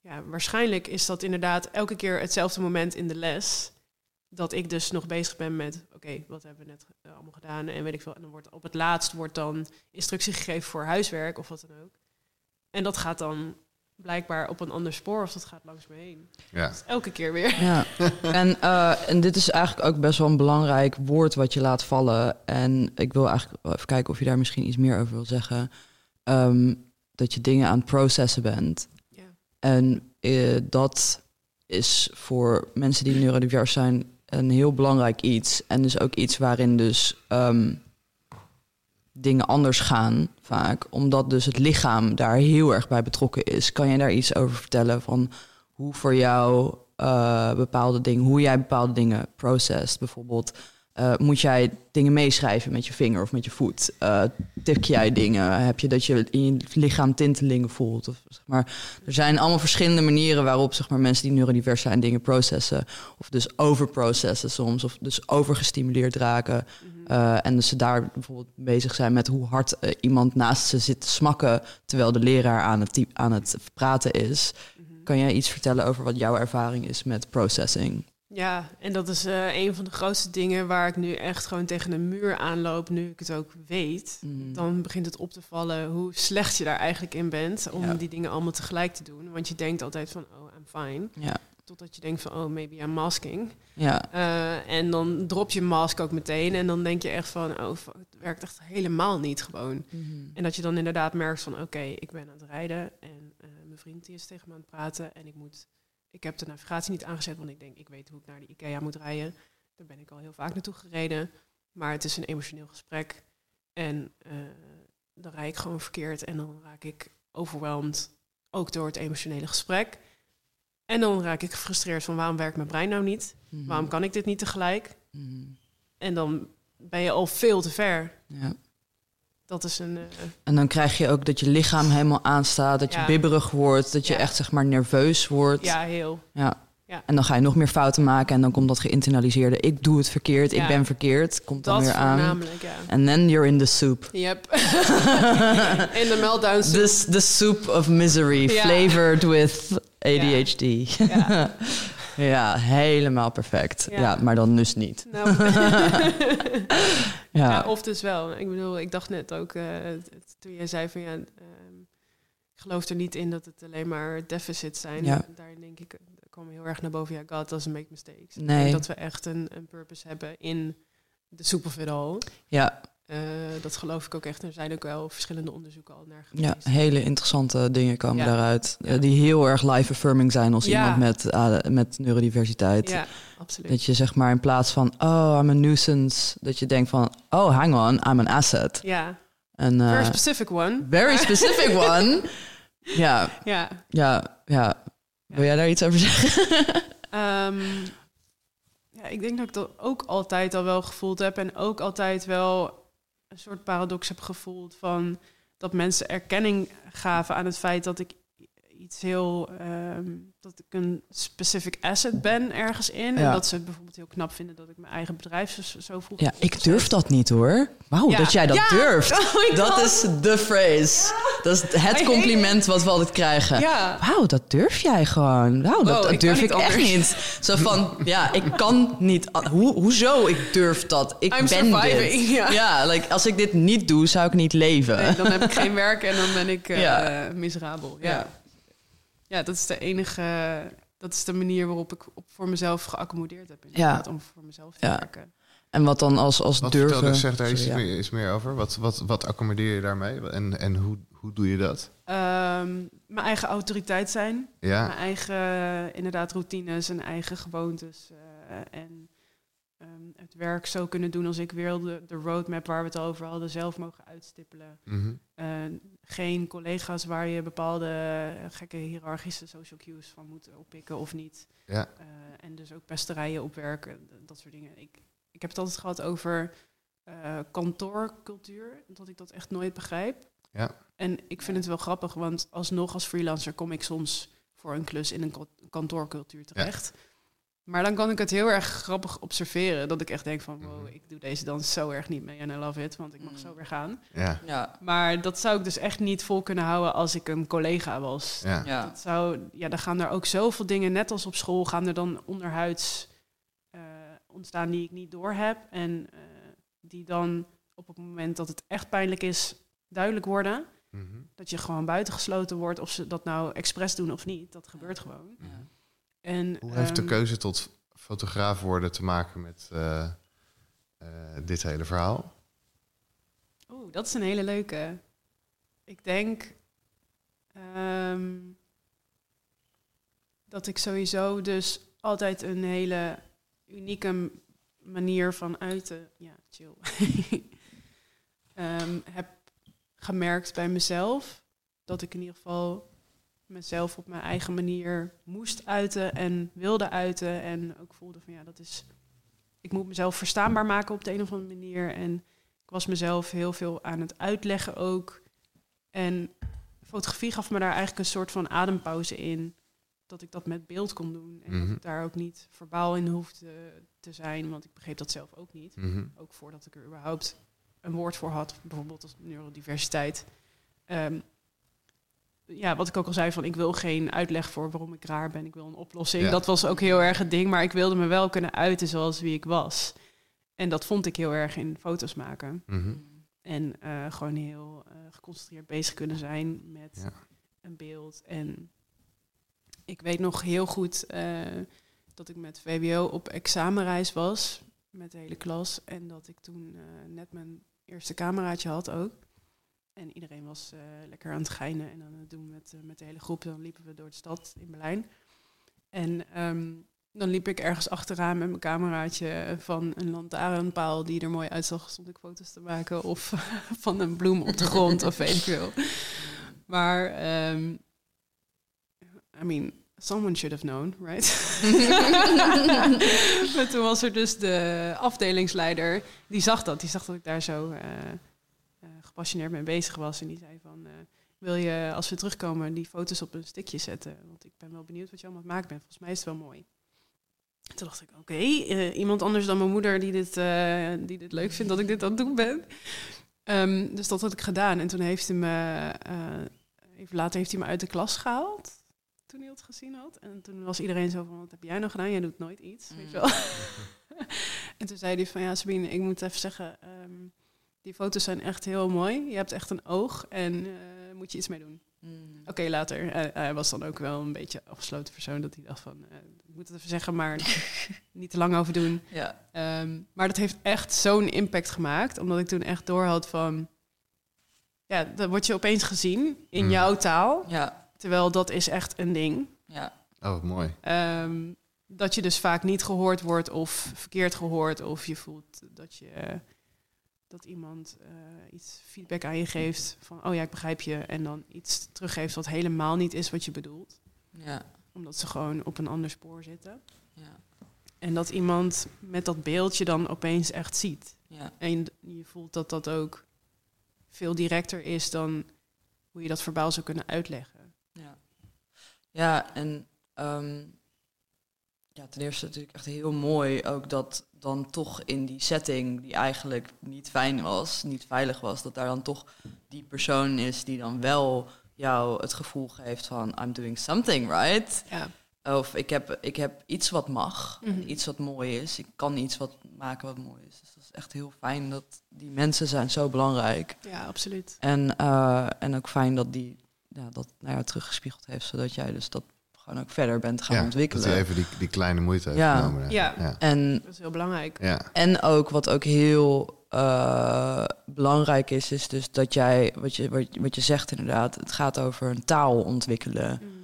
ja, waarschijnlijk is dat inderdaad elke keer hetzelfde moment in de les. Dat ik dus nog bezig ben met, oké, wat hebben we net eh, allemaal gedaan en weet ik veel. En dan wordt op het laatst wordt dan instructie gegeven voor huiswerk of wat dan ook. En dat gaat dan blijkbaar op een ander spoor of dat gaat langs me heen. Ja. Dus elke keer weer. Ja. en, uh, en dit is eigenlijk ook best wel een belangrijk woord wat je laat vallen. En ik wil eigenlijk even kijken of je daar misschien iets meer over wil zeggen. Ehm, dat je dingen aan het processen bent. Ja. En uh, dat is voor mensen die neurodivers zijn een heel belangrijk iets. En dus ook iets waarin dus um, dingen anders gaan vaak. Omdat dus het lichaam daar heel erg bij betrokken is. Kan je daar iets over vertellen van hoe voor jou uh, bepaalde dingen, hoe jij bepaalde dingen processt? Bijvoorbeeld uh, moet jij dingen meeschrijven met je vinger of met je voet? Uh, tik jij dingen? Heb je dat je in je lichaam tintelingen voelt? Of, zeg maar, er zijn allemaal verschillende manieren waarop zeg maar, mensen die neurodivers zijn dingen processen. Of dus overprocessen soms. Of dus overgestimuleerd raken. Mhm. uh, en dus ze daar bijvoorbeeld bezig zijn met hoe hard iemand naast ze zit te smakken... terwijl de leraar aan het, aan het praten is. Mhm. Kan jij iets vertellen over wat jouw ervaring is met processing? Ja, en dat is uh, een van de grootste dingen waar ik nu echt gewoon tegen een muur aanloop, nu ik het ook weet. Mm. Dan begint het op te vallen hoe slecht je daar eigenlijk in bent om die dingen allemaal tegelijk te doen. Want je denkt altijd van, oh, I'm fine. Ja. Totdat je denkt van, oh, maybe I'm masking. Ja. Uh, en dan drop je mask ook meteen en dan denk je echt van, oh, het werkt echt helemaal niet gewoon. Mm En dat je dan inderdaad merkt van, oké, ik ben aan het rijden en uh, mijn vriend die is tegen me aan het praten en ik moet ik heb de navigatie niet aangezet, want ik denk, ik weet hoe ik naar de IKEA moet rijden. Daar ben ik al heel vaak naartoe gereden. Maar het is een emotioneel gesprek. En uh, dan rijd ik gewoon verkeerd en dan raak ik overweldigd, ook door het emotionele gesprek. En dan raak ik gefrustreerd van waarom werkt mijn brein nou niet? Mhm. Waarom kan ik dit niet tegelijk? Mhm. En dan ben je al veel te ver. Ja. Dat is een. Uh, en dan krijg je ook dat je lichaam helemaal aanstaat, dat je bibberig wordt, dat je echt zeg maar nerveus wordt. Ja, heel. Ja. Ja. En dan ga je nog meer fouten maken en dan komt dat geïnternaliseerde. Ik doe het verkeerd, ik ben verkeerd. Komt dan weer aan. En then you're in the soup. Yep. in the meltdown soup. This, the soup of misery, flavored with ADHD. Ja. ja, helemaal perfect. Ja. maar dan dus niet. Nou. ja. of dus wel. Ik bedoel, ik dacht net ook uh, toen jij zei van ja, uh, ik geloof er niet in dat het alleen maar deficits zijn. Ja. Daarin denk ik, kwam heel erg naar boven. Ja, God doesn't make mistakes. Nee. Dat we echt een, een purpose hebben in de soep of it all. Ja. Uh, dat geloof ik ook echt. Er zijn ook wel verschillende onderzoeken al naar geweest. Ja, hele interessante dingen komen daaruit. Ja. die heel erg life-affirming zijn als iemand met, uh, met neurodiversiteit. Ja, absoluut. Dat je zeg maar in plaats van, oh, I'm a nuisance, dat je denkt van, oh, hang on, I'm an asset. Ja. En, uh, very specific one. Very specific one. Ja. Ja. Ja, ja. Wil jij daar iets over zeggen? um, ja, ik denk dat ik dat ook altijd al wel gevoeld heb. En ook altijd wel een soort paradox heb gevoeld van dat mensen erkenning gaven aan het feit dat ik iets heel um, dat ik een specific asset ben ergens in. En dat ze het bijvoorbeeld heel knap vinden dat ik mijn eigen bedrijf zo, zo voel. Ja, ik durf dat niet hoor. Wauw, dat jij dat durft. Oh dat is de phrase. Dat is het compliment wat we altijd krijgen. Wauw, dat durf jij gewoon. Wauw, dat, durf ik, echt niet. Zo van, ja, ik kan niet. Hoe, hoezo? Ik durf dat. Ik ben surviving, dit. Ja, like, als ik dit niet doe, zou ik niet leven. dan heb ik geen werk en dan ben ik uh, miserabel. ja ja, dat is de enige, dat is de manier waarop ik op, voor mezelf geaccommodeerd heb. Inderdaad, ja. om voor mezelf te ja. werken. En wat dan als, als wat durven... Wat zeg daar iets, meer, meer over. Wat, wat, wat accommodeer je daarmee? En, en hoe, hoe doe je dat? Um, mijn eigen autoriteit zijn. Ja. Mijn eigen, inderdaad, routines en eigen gewoontes. Uh, en um, het werk zo kunnen doen als ik wilde. De roadmap waar we het over hadden, zelf mogen uitstippelen. Mm geen collega's waar je bepaalde gekke hiërarchische social cues van moet oppikken of niet. Ja. Uh, en dus ook pesterijen opwerken, dat soort dingen. Ik, ik heb het altijd gehad over uh, kantoorcultuur, dat ik dat echt nooit begrijp. Ja. En ik vind het wel grappig, want alsnog als freelancer kom ik soms voor een klus in een kantoorcultuur terecht. Ja. Maar dan kan ik het heel erg grappig observeren. Dat ik echt denk van, wow, mhm. ik doe deze dans zo erg niet mee en I love it. Want ik mag mm. zo weer gaan. Ja. ja. Maar dat zou ik dus echt niet vol kunnen houden als ik een collega was. Ja. ja. Dat zou, ja, dan gaan er ook zoveel dingen, net als op school, gaan er dan onderhuids uh, ontstaan die ik niet door heb. En uh, die dan op het moment dat het echt pijnlijk is, duidelijk worden. Mm -hmm. Dat je gewoon buitengesloten wordt, of ze dat nou expres doen of niet. Dat gebeurt gewoon. Ja. En, Hoe heeft de ehm, keuze tot fotograaf worden te maken met uh, uh, dit hele verhaal? Oeh, dat is een hele leuke. Ik denk um, dat ik sowieso dus altijd een hele unieke manier van uiten, ja, chill, um, heb gemerkt bij mezelf. Dat ik in ieder geval mezelf op mijn eigen manier moest uiten en wilde uiten. En ook voelde van ja, dat is. Ik moet mezelf verstaanbaar maken op de een of andere manier. En ik was mezelf heel veel aan het uitleggen ook. En fotografie gaf me daar eigenlijk een soort van adempauze in. Dat ik dat met beeld kon doen. En dat mhm. ik daar ook niet verbaal in hoefde te zijn. Want ik begreep dat zelf ook niet. Mhm. Ook voordat ik er überhaupt een woord voor had. Bijvoorbeeld als neurodiversiteit. Um, ja, wat ik ook al zei, van ik wil geen uitleg voor waarom ik raar ben. Ik wil een oplossing. Dat was ook heel erg het ding, maar ik wilde me wel kunnen uiten zoals wie ik was. En dat vond ik heel erg in foto's maken. Mhm. En uh, gewoon heel uh, geconcentreerd bezig kunnen zijn met een beeld. En ik weet nog heel goed uh, dat ik met VWO op examenreis was met de hele klas. En dat ik toen net mijn eerste cameraatje had ook. En iedereen was uh, lekker aan het geinen en aan het doen met, uh, met de hele groep. Dan liepen we door de stad in Berlijn. En um, dan liep ik ergens achteraan met mijn cameraatje van een lantaarnpaal die er mooi uitzag, stond ik foto's te maken. Of van een bloem op de grond of weet ik veel. Maar, um, I mean, someone should have known, right? maar toen was er dus de afdelingsleider, die zag dat. Die zag dat ik daar zo uh, gepassioneerd mee bezig was. En die zei van, uh, wil je als we terugkomen die foto's op een stickje zetten? Want ik ben wel benieuwd wat je allemaal maakt bent. Volgens mij is het wel mooi. Toen dacht ik, oké, iemand anders dan mijn moeder die dit, die dit leuk vindt dat ik dit aan het doen ben. Um, dus dat had ik gedaan. En toen heeft hij me, even later heeft hij me uit de klas gehaald toen hij het gezien had. En toen was iedereen zo van, wat heb jij nou gedaan? Jij doet nooit iets, weet je mm. wel. en toen zei hij van, ja Sabine, ik moet even zeggen, um, die foto's zijn echt heel mooi. Je hebt echt een oog en uh, moet je iets mee doen. Mm. Oké, later. Uh, hij was dan ook wel een beetje afgesloten persoon dat hij dacht van, uh, ik moet het even zeggen, maar niet te lang over doen. Ja. Um, maar dat heeft echt zo'n impact gemaakt, omdat ik toen echt door had van, ja, dan word je opeens gezien in mm. jouw taal. Ja. Terwijl dat is echt een ding. Ja. Oh, mooi. Um, dat je dus vaak niet gehoord wordt of verkeerd gehoord. Of je voelt dat je dat iemand uh, iets feedback aan je geeft van oh ja, ik begrijp je. En dan iets teruggeeft wat helemaal niet is wat je bedoelt. Ja. Omdat ze gewoon op een ander spoor zitten. Ja. En dat iemand met dat beeldje dan opeens echt ziet. Ja. En je voelt dat dat ook veel directer is dan hoe je dat verbaal zou kunnen uitleggen. Ja, en um, ja, ten eerste natuurlijk echt heel mooi ook dat dan toch in die setting die eigenlijk niet fijn was, niet veilig was, dat daar dan toch die persoon is die dan wel jou het gevoel geeft van I'm doing something right. Ja. Of ik heb, ik heb iets wat mag, mhm. iets wat mooi is. Ik kan iets wat maken wat mooi is. Dus dat is echt heel fijn dat die mensen zijn zo belangrijk. Ja, absoluut. En, uh, en ook fijn dat die ja, dat naar jou teruggespiegeld heeft. Zodat jij dus dat gewoon ook verder bent gaan ontwikkelen. Dat je even die, die kleine moeite heeft ja. genomen. Ja. ja. En, dat is heel belangrijk. Ja. En ook wat ook heel uh, belangrijk is, is dus dat jij, wat je, wat, wat je zegt inderdaad, het gaat over een taal ontwikkelen. Mm.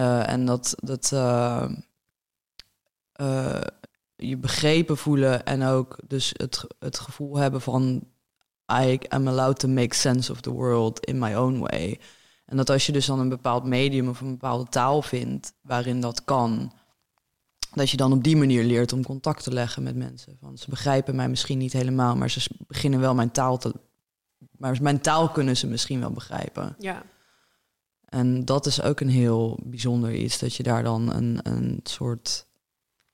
Uh, en dat, dat uh, je begrepen voelen en ook dus het, het gevoel hebben van I am allowed to make sense of the world in my own way. En dat als je dus dan een bepaald medium of een bepaalde taal vindt waarin dat kan, dat je dan op die manier leert om contact te leggen met mensen. Van ze begrijpen mij misschien niet helemaal, maar ze beginnen wel mijn taal te. Maar mijn taal kunnen ze misschien wel begrijpen. Ja. En dat is ook een heel bijzonder iets, dat je daar dan een, een soort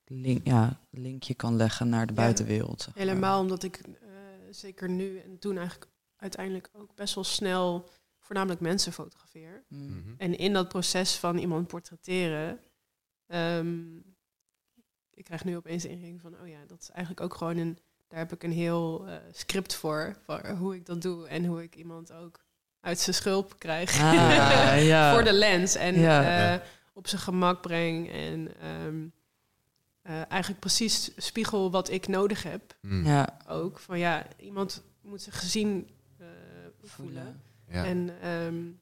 link, ja, linkje kan leggen naar de buitenwereld. Helemaal omdat ik uh, zeker nu en toen eigenlijk uiteindelijk ook best wel snel voornamelijk mensen fotografeer. Mm. Mhm. En in dat proces van iemand portretteren, um, ik krijg nu opeens de ingeving van, oh ja, dat is eigenlijk ook gewoon een, daar heb ik een heel uh, script voor, voor hoe ik dat doe en hoe ik iemand ook uit zijn schulp krijg ah, ja. voor de lens en ja. uh, op zijn gemak breng en um, uh, eigenlijk precies spiegel wat ik nodig heb. Mm. Ja. Ook van ja, iemand moet zich gezien voelen. En um,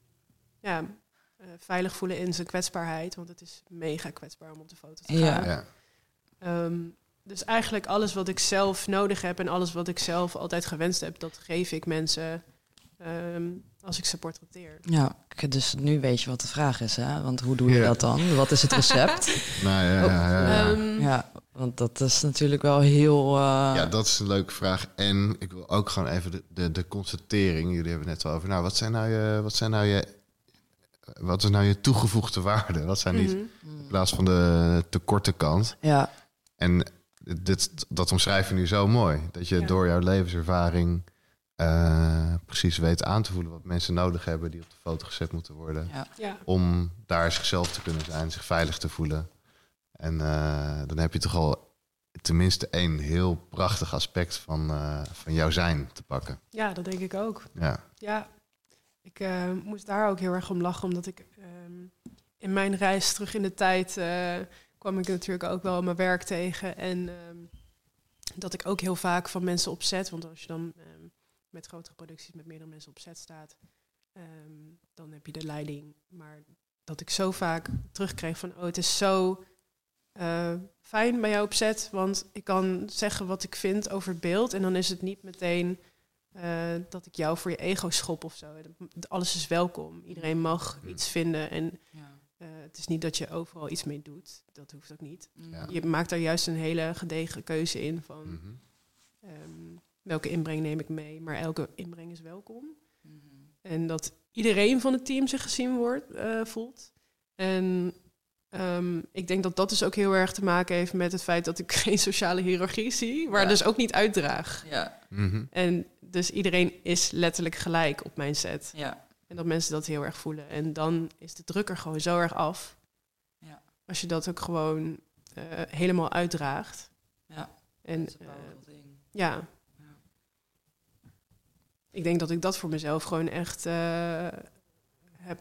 ja, uh, veilig voelen in zijn kwetsbaarheid, want het is mega kwetsbaar om op de foto te gaan. Ja. Um, dus eigenlijk alles wat ik zelf nodig heb en alles wat ik zelf altijd gewenst heb, dat geef ik mensen um, als ik ze portretteer. Ja, dus nu weet je wat de vraag is, hè? Want hoe doe je dat dan? Wat is het recept? nou ja, ja, ja, ja. want dat is natuurlijk wel heel... Uh... Ja, dat is een leuke vraag. En ik wil ook gewoon even de, de, de constatering, jullie hebben het net al over, nou, wat zijn nou je, wat zijn nou je, wat is nou je toegevoegde waarde? Wat zijn niet, mhm. in plaats van de tekorte kant? Ja. En dit, dat omschrijf je nu zo mooi, dat je door jouw levenservaring uh, precies weet aan te voelen wat mensen nodig hebben die op de foto gezet moeten worden. Ja. Om daar zichzelf te kunnen zijn, zich veilig te voelen. En uh, dan heb je toch al tenminste één heel prachtig aspect van, uh, van jouw zijn te pakken. Ja, dat denk ik ook. Ja, ja ik moest daar ook heel erg om lachen, omdat ik um, in mijn reis terug in de tijd kwam ik natuurlijk ook wel mijn werk tegen. En um, dat ik ook heel vaak van mensen opzet, want als je dan met grotere producties met meerdere mensen op set staat, ehm, dan heb je de leiding. Maar dat ik zo vaak terugkreeg van, oh, het is zo uh, fijn bij jou op set, want ik kan zeggen wat ik vind over het beeld. En dan is het niet meteen uh, dat ik jou voor je ego schop of zo. Alles is welkom. Iedereen mag iets vinden. En ja. uh, het is niet dat je overal iets mee doet. Dat hoeft ook niet. Ja. Je maakt daar juist een hele gedegen keuze in van mm -hmm. um, welke inbreng neem ik mee. Maar elke inbreng is welkom. Mm -hmm. En dat iedereen van het team zich gezien wordt, uh, voelt. En Um, ik denk dat dat dus ook heel erg te maken heeft met het feit dat ik geen sociale hiërarchie zie, waar dus ook niet uitdraag. Ja. Mm En dus iedereen is letterlijk gelijk op mijn set. Ja. En dat mensen dat heel erg voelen. En dan is de druk er gewoon zo erg af. Ja. Als je dat ook gewoon uh, helemaal uitdraagt. Ja. En uh, ja. Ik denk dat ik dat voor mezelf gewoon echt uh, heb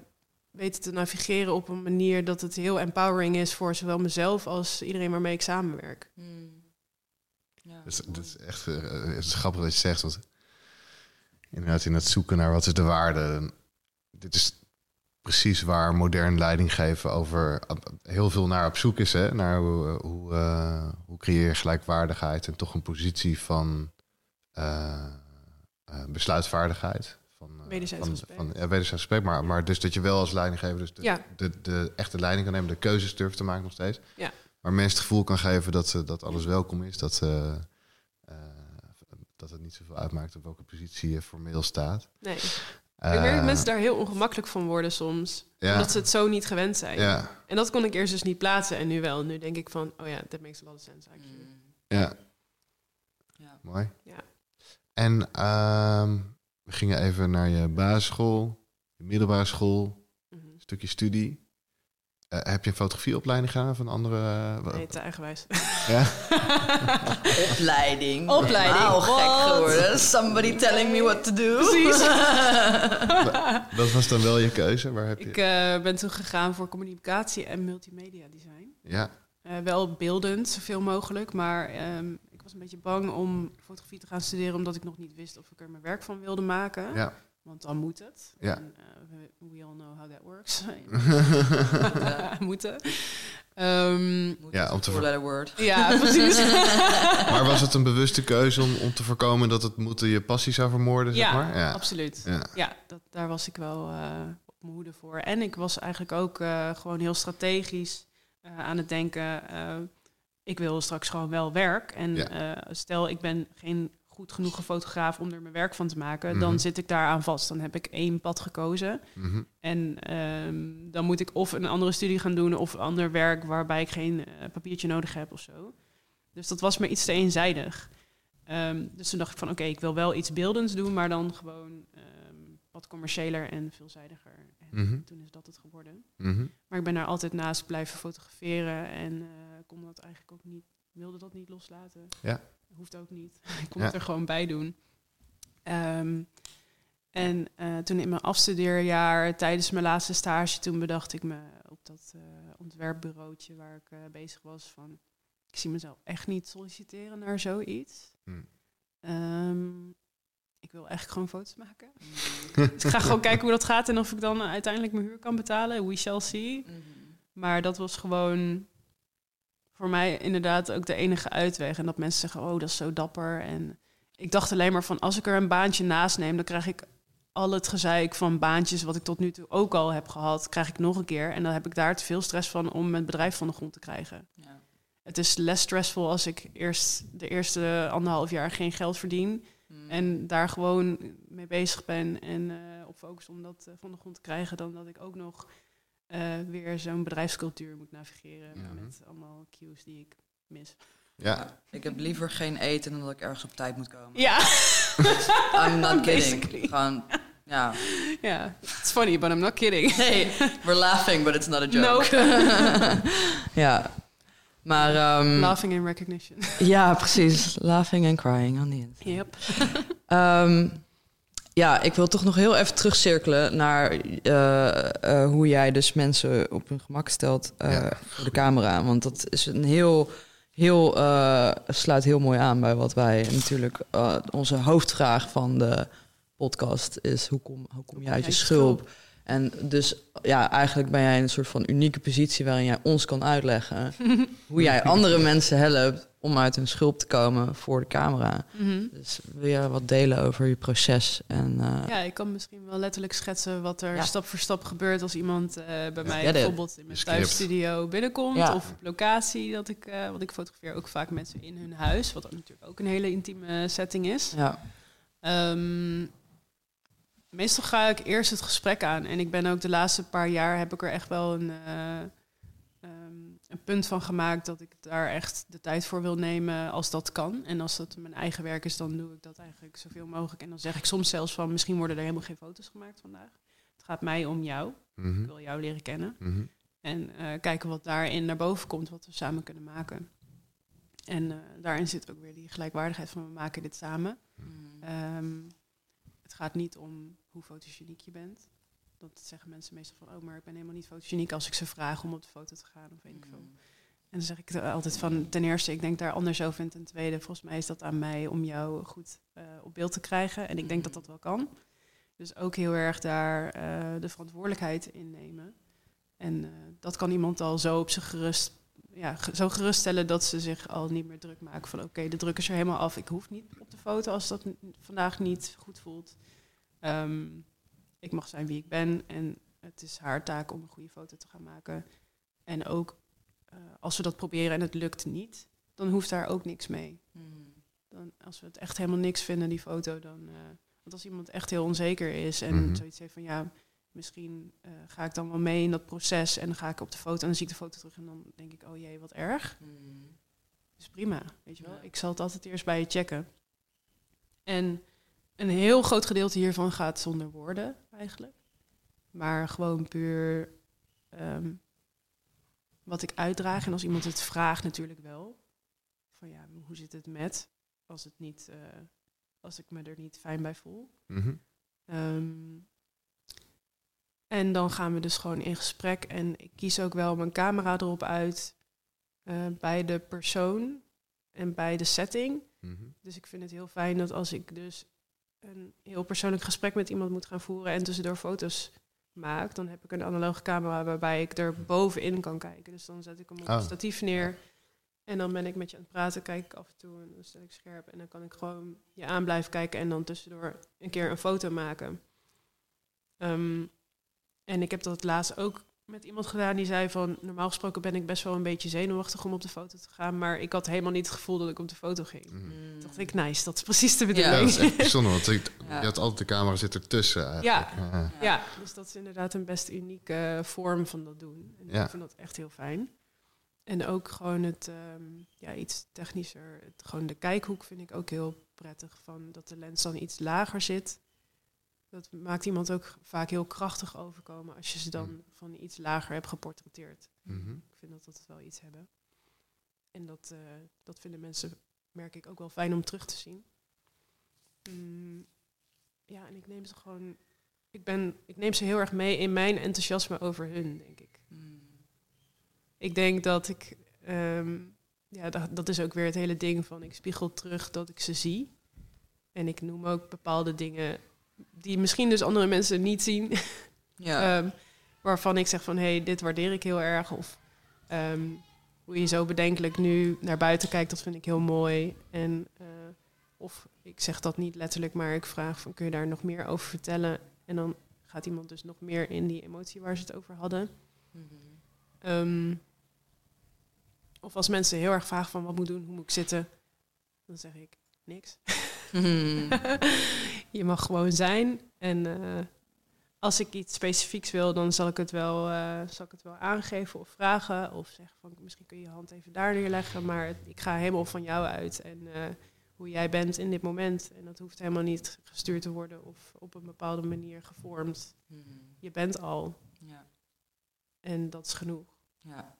weten te navigeren op een manier dat het heel empowering is voor zowel mezelf als iedereen waarmee ik samenwerk. Hmm. Ja, dat, is, dat is echt uh, het is grappig dat je zegt. Want inderdaad, in het zoeken naar wat is de waarde. Dit is precies waar modern leidinggeven over heel veel naar op zoek is. Hè? Naar hoe, hoe, uh, hoe creëer je gelijkwaardigheid en toch een positie van uh, besluitvaardigheid. Wederzijds van, respect. Van, ja, wederzijds maar, maar dus dat je wel als leidinggever dus de, ja. de, de, echte leiding kan nemen, de keuzes durft te maken nog steeds. Ja. Maar mensen het gevoel kan geven dat, ze, dat alles welkom is, dat, uh, uh, dat het niet zoveel uitmaakt op welke positie je formeel staat. Nee. Uh, ik merk dat mensen daar heel ongemakkelijk van worden soms. Ja. Omdat ze het zo niet gewend zijn. Ja. En dat kon ik eerst dus niet plaatsen en nu wel. Nu denk ik van, oh ja, that makes a lot of sense actually. Ja. ja. Mooi. Ja. En um, we gingen even naar je basisschool, je middelbare school, mm -hmm. stukje studie. Uh, heb je een fotografieopleiding gedaan van andere... Uh, nee, te eigenwijs. Ja? Opleiding. Opleiding. Gek geworden. Somebody telling me what to do. Precies. Wat was dan wel je keuze? Waar heb je... Ik uh, ben toen gegaan voor communicatie en multimedia design. Ja. wel beeldend, zoveel mogelijk. Maar um, was een beetje bang om fotografie te gaan studeren, omdat ik nog niet wist of ik er mijn werk van wilde maken. Ja. Want dan moet het. Ja. En, uh, we all know how that works. moeten. Um, ja, om te voor word. Ja, precies. maar was het een bewuste keuze om, om te voorkomen dat het moeten je passie zou vermoorden? Ja, zeg maar? ja. absoluut. Ja, ja dat, daar was ik wel uh, op mijn hoede voor. En ik was eigenlijk ook uh, gewoon heel strategisch aan het denken ik wil straks gewoon wel werk. En eh, stel, ik ben geen goed genoeg fotograaf om er mijn werk van te maken, dan mhm. zit ik daar aan vast. Dan heb ik één pad gekozen. Mhm. En ehm, dan moet ik of een andere studie gaan doen of ander werk waarbij ik geen uh, papiertje nodig heb of zo. Dus dat was me iets te eenzijdig. Ehm, dus toen dacht ik van oké, ik wil wel iets beeldends doen, maar dan gewoon um, wat commerciëler en veelzijdiger. En mhm. toen is dat het geworden. Maar ik ben daar altijd naast blijven fotograferen en uh, kon dat eigenlijk ook niet, wilde dat niet loslaten. Ja. Hoeft ook niet. ik kon het er gewoon bij doen. Um, en uh, toen in mijn afstudeerjaar, tijdens mijn laatste stage, toen bedacht ik me op dat uh, ontwerpbureautje waar ik uh, bezig was van, ik zie mezelf echt niet solliciteren naar zoiets. Hmm. Um, ik wil eigenlijk gewoon foto's maken. Dus ik ga gewoon kijken hoe dat gaat en of ik dan uiteindelijk mijn huur kan betalen. We shall see. Mm -hmm. Maar dat was gewoon voor mij inderdaad ook de enige uitweg. En dat mensen zeggen, oh, dat is zo dapper. En ik dacht alleen maar van, als ik er een baantje naast neem, dan krijg ik al het gezeik van baantjes wat ik tot nu toe ook al heb gehad, krijg ik nog een keer. En dan heb ik daar te veel stress van om mijn bedrijf van de grond te krijgen. Ja. Het is less stressvol als ik eerst de eerste anderhalf jaar geen geld verdien. Hmm. En daar gewoon mee bezig ben en uh, op focus om dat uh, van de grond te krijgen, dan dat ik ook nog uh, weer zo'n bedrijfscultuur moet navigeren. Met allemaal cues die ik mis. Ja. Ik heb liever geen eten dan dat ik ergens op tijd moet komen. Ja. I'm not kidding. Gewoon, ja. Ja, it's funny, but I'm not kidding. Hey, we're laughing, but it's not a joke. ja. Maar... Um, laughing in recognition. ja, precies. Laughing and crying on the inside. Yep. um, ja, ik wil toch nog heel even terugcirkelen naar uh, hoe jij dus mensen op hun gemak stelt uh, voor de camera. Want dat is een heel, heel sluit heel mooi aan bij wat wij natuurlijk onze hoofdvraag van de podcast is: hoe kom, hoe kom je uit je schulp? En dus ja, eigenlijk ben jij in een soort van unieke positie waarin jij ons kan uitleggen hoe jij andere mensen helpt om uit hun schulp te komen voor de camera. Mhm. Dus wil je wat delen over je proces? En, uh... Ja, ik kan misschien wel letterlijk schetsen wat er stap voor stap gebeurt als iemand uh, bij mij bijvoorbeeld in mijn thuisstudio binnenkomt of op locatie. Dat ik, uh, want ik fotografeer ook vaak mensen in hun huis, wat natuurlijk ook een hele intieme setting is. Ja. Um, meestal ga ik eerst het gesprek aan. En ik ben ook de laatste paar jaar heb ik er echt wel een, uh, um, een punt van gemaakt dat ik daar echt de tijd voor wil nemen als dat kan. En als dat mijn eigen werk is, dan doe ik dat eigenlijk zoveel mogelijk. En dan zeg ik soms zelfs van misschien worden er helemaal geen foto's gemaakt vandaag. Het gaat mij om jou. Mhm. Ik wil jou leren kennen. Mhm. En uh, kijken wat daarin naar boven komt, wat we samen kunnen maken. En uh, daarin zit ook weer die gelijkwaardigheid van we maken dit samen. Mm. het gaat niet om hoe fotogeniek je bent. Dat zeggen mensen meestal van, oh, maar ik ben helemaal niet fotogeniek als ik ze vraag om op de foto te gaan of weet ik veel. Mm. En dan zeg ik altijd van, ten eerste, ik denk daar anders over. En ten tweede, volgens mij is dat aan mij om jou goed uh, op beeld te krijgen. En ik denk dat mm. dat wel kan. Dus ook heel erg daar uh, de verantwoordelijkheid in nemen. En uh, dat kan iemand al zo op zich gerust, ja, zo geruststellen dat ze zich al niet meer druk maken van oké, de druk is er helemaal af. Ik hoef niet op de foto als dat vandaag niet goed voelt. Um, ik mag zijn wie ik ben en het is haar taak om een goede foto te gaan maken. En ook uh, als we dat proberen en het lukt niet, dan hoeft daar ook niks mee. Hmm. Dan, als we het echt helemaal niks vinden, die foto, dan. Uh, want als iemand echt heel onzeker is en mm zoiets heeft van ja, misschien uh, ga ik dan wel mee in dat proces en dan ga ik op de foto en dan zie ik de foto terug en dan denk ik, oh jee, wat erg. Mm. Dus prima, weet je wel. Ik zal het altijd eerst bij je checken. En een heel groot gedeelte hiervan gaat zonder woorden eigenlijk. Maar gewoon puur ehm, wat ik uitdraag. En als iemand het vraagt natuurlijk wel. Van ja, hoe zit het met? Als, het niet, uh, als ik me er niet fijn bij voel. Ehm, en dan gaan we dus gewoon in gesprek. En ik kies ook wel mijn camera erop uit. Uh, bij de persoon en bij de setting. Mhm. Dus ik vind het heel fijn dat als ik dus een heel persoonlijk gesprek met iemand moet gaan voeren en tussendoor foto's maak, dan heb ik een analoge camera waarbij ik er bovenin kan kijken. Dus dan zet ik hem op oh. statief neer en dan ben ik met je aan het praten, kijk ik af en toe en dan stel ik scherp en dan kan ik gewoon je aan blijven kijken en dan tussendoor een keer een foto maken. Ehm, en ik heb dat laatst ook met iemand gedaan die zei van normaal gesproken ben ik best wel een beetje zenuwachtig om op de foto te gaan, maar ik had helemaal niet het gevoel dat ik op de foto ging. Mm. dacht ik, nice, dat is precies de bedoeling. Ja, dat is echt bijzonder, want je had altijd de camera zit ertussen eigenlijk. Ja, ja. dus dat is inderdaad een best unieke vorm van dat doen. En ja. ik vind dat echt heel fijn. En ook gewoon het ehm, ja, iets technischer, het, gewoon de kijkhoek vind ik ook heel prettig, van dat de lens dan iets lager zit dat maakt iemand ook vaak heel krachtig overkomen als je ze dan mm. van iets lager hebt geportretteerd. Mhm. Ik vind dat dat wel iets hebben. En dat, uh, dat vinden mensen, merk ik, ook wel fijn om terug te zien. Mm, ja, en ik neem ze gewoon. Ik, ben, ik neem ze heel erg mee in mijn enthousiasme over hun, denk ik. Mm. Ik denk dat ik. Um, ja, dat, dat is ook weer het hele ding van ik spiegel terug dat ik ze zie. En ik noem ook bepaalde dingen die misschien dus andere mensen niet zien. Ja. Ehm, waarvan ik zeg van, hé, hey, dit waardeer ik heel erg. Of ehm, hoe je zo bedenkelijk nu naar buiten kijkt, dat vind ik heel mooi. En, uh, of ik zeg dat niet letterlijk, maar ik vraag van, kun je daar nog meer over vertellen? En dan gaat iemand dus nog meer in die emotie waar ze het over hadden. Mhm. Ehm, of als mensen heel erg vragen van, wat moet ik doen, hoe moet ik zitten? Dan zeg ik, niks. Mhm. je mag gewoon zijn. En uh, als ik iets specifieks wil, dan zal ik het wel, uh, zal ik het wel aangeven of vragen. Of zeggen van misschien kun je je hand even daar neerleggen. Maar ik ga helemaal van jou uit. En uh, hoe jij bent in dit moment. En dat hoeft helemaal niet gestuurd te worden of op een bepaalde manier gevormd. Hmm. Je bent al. Ja. En dat is genoeg. Ja.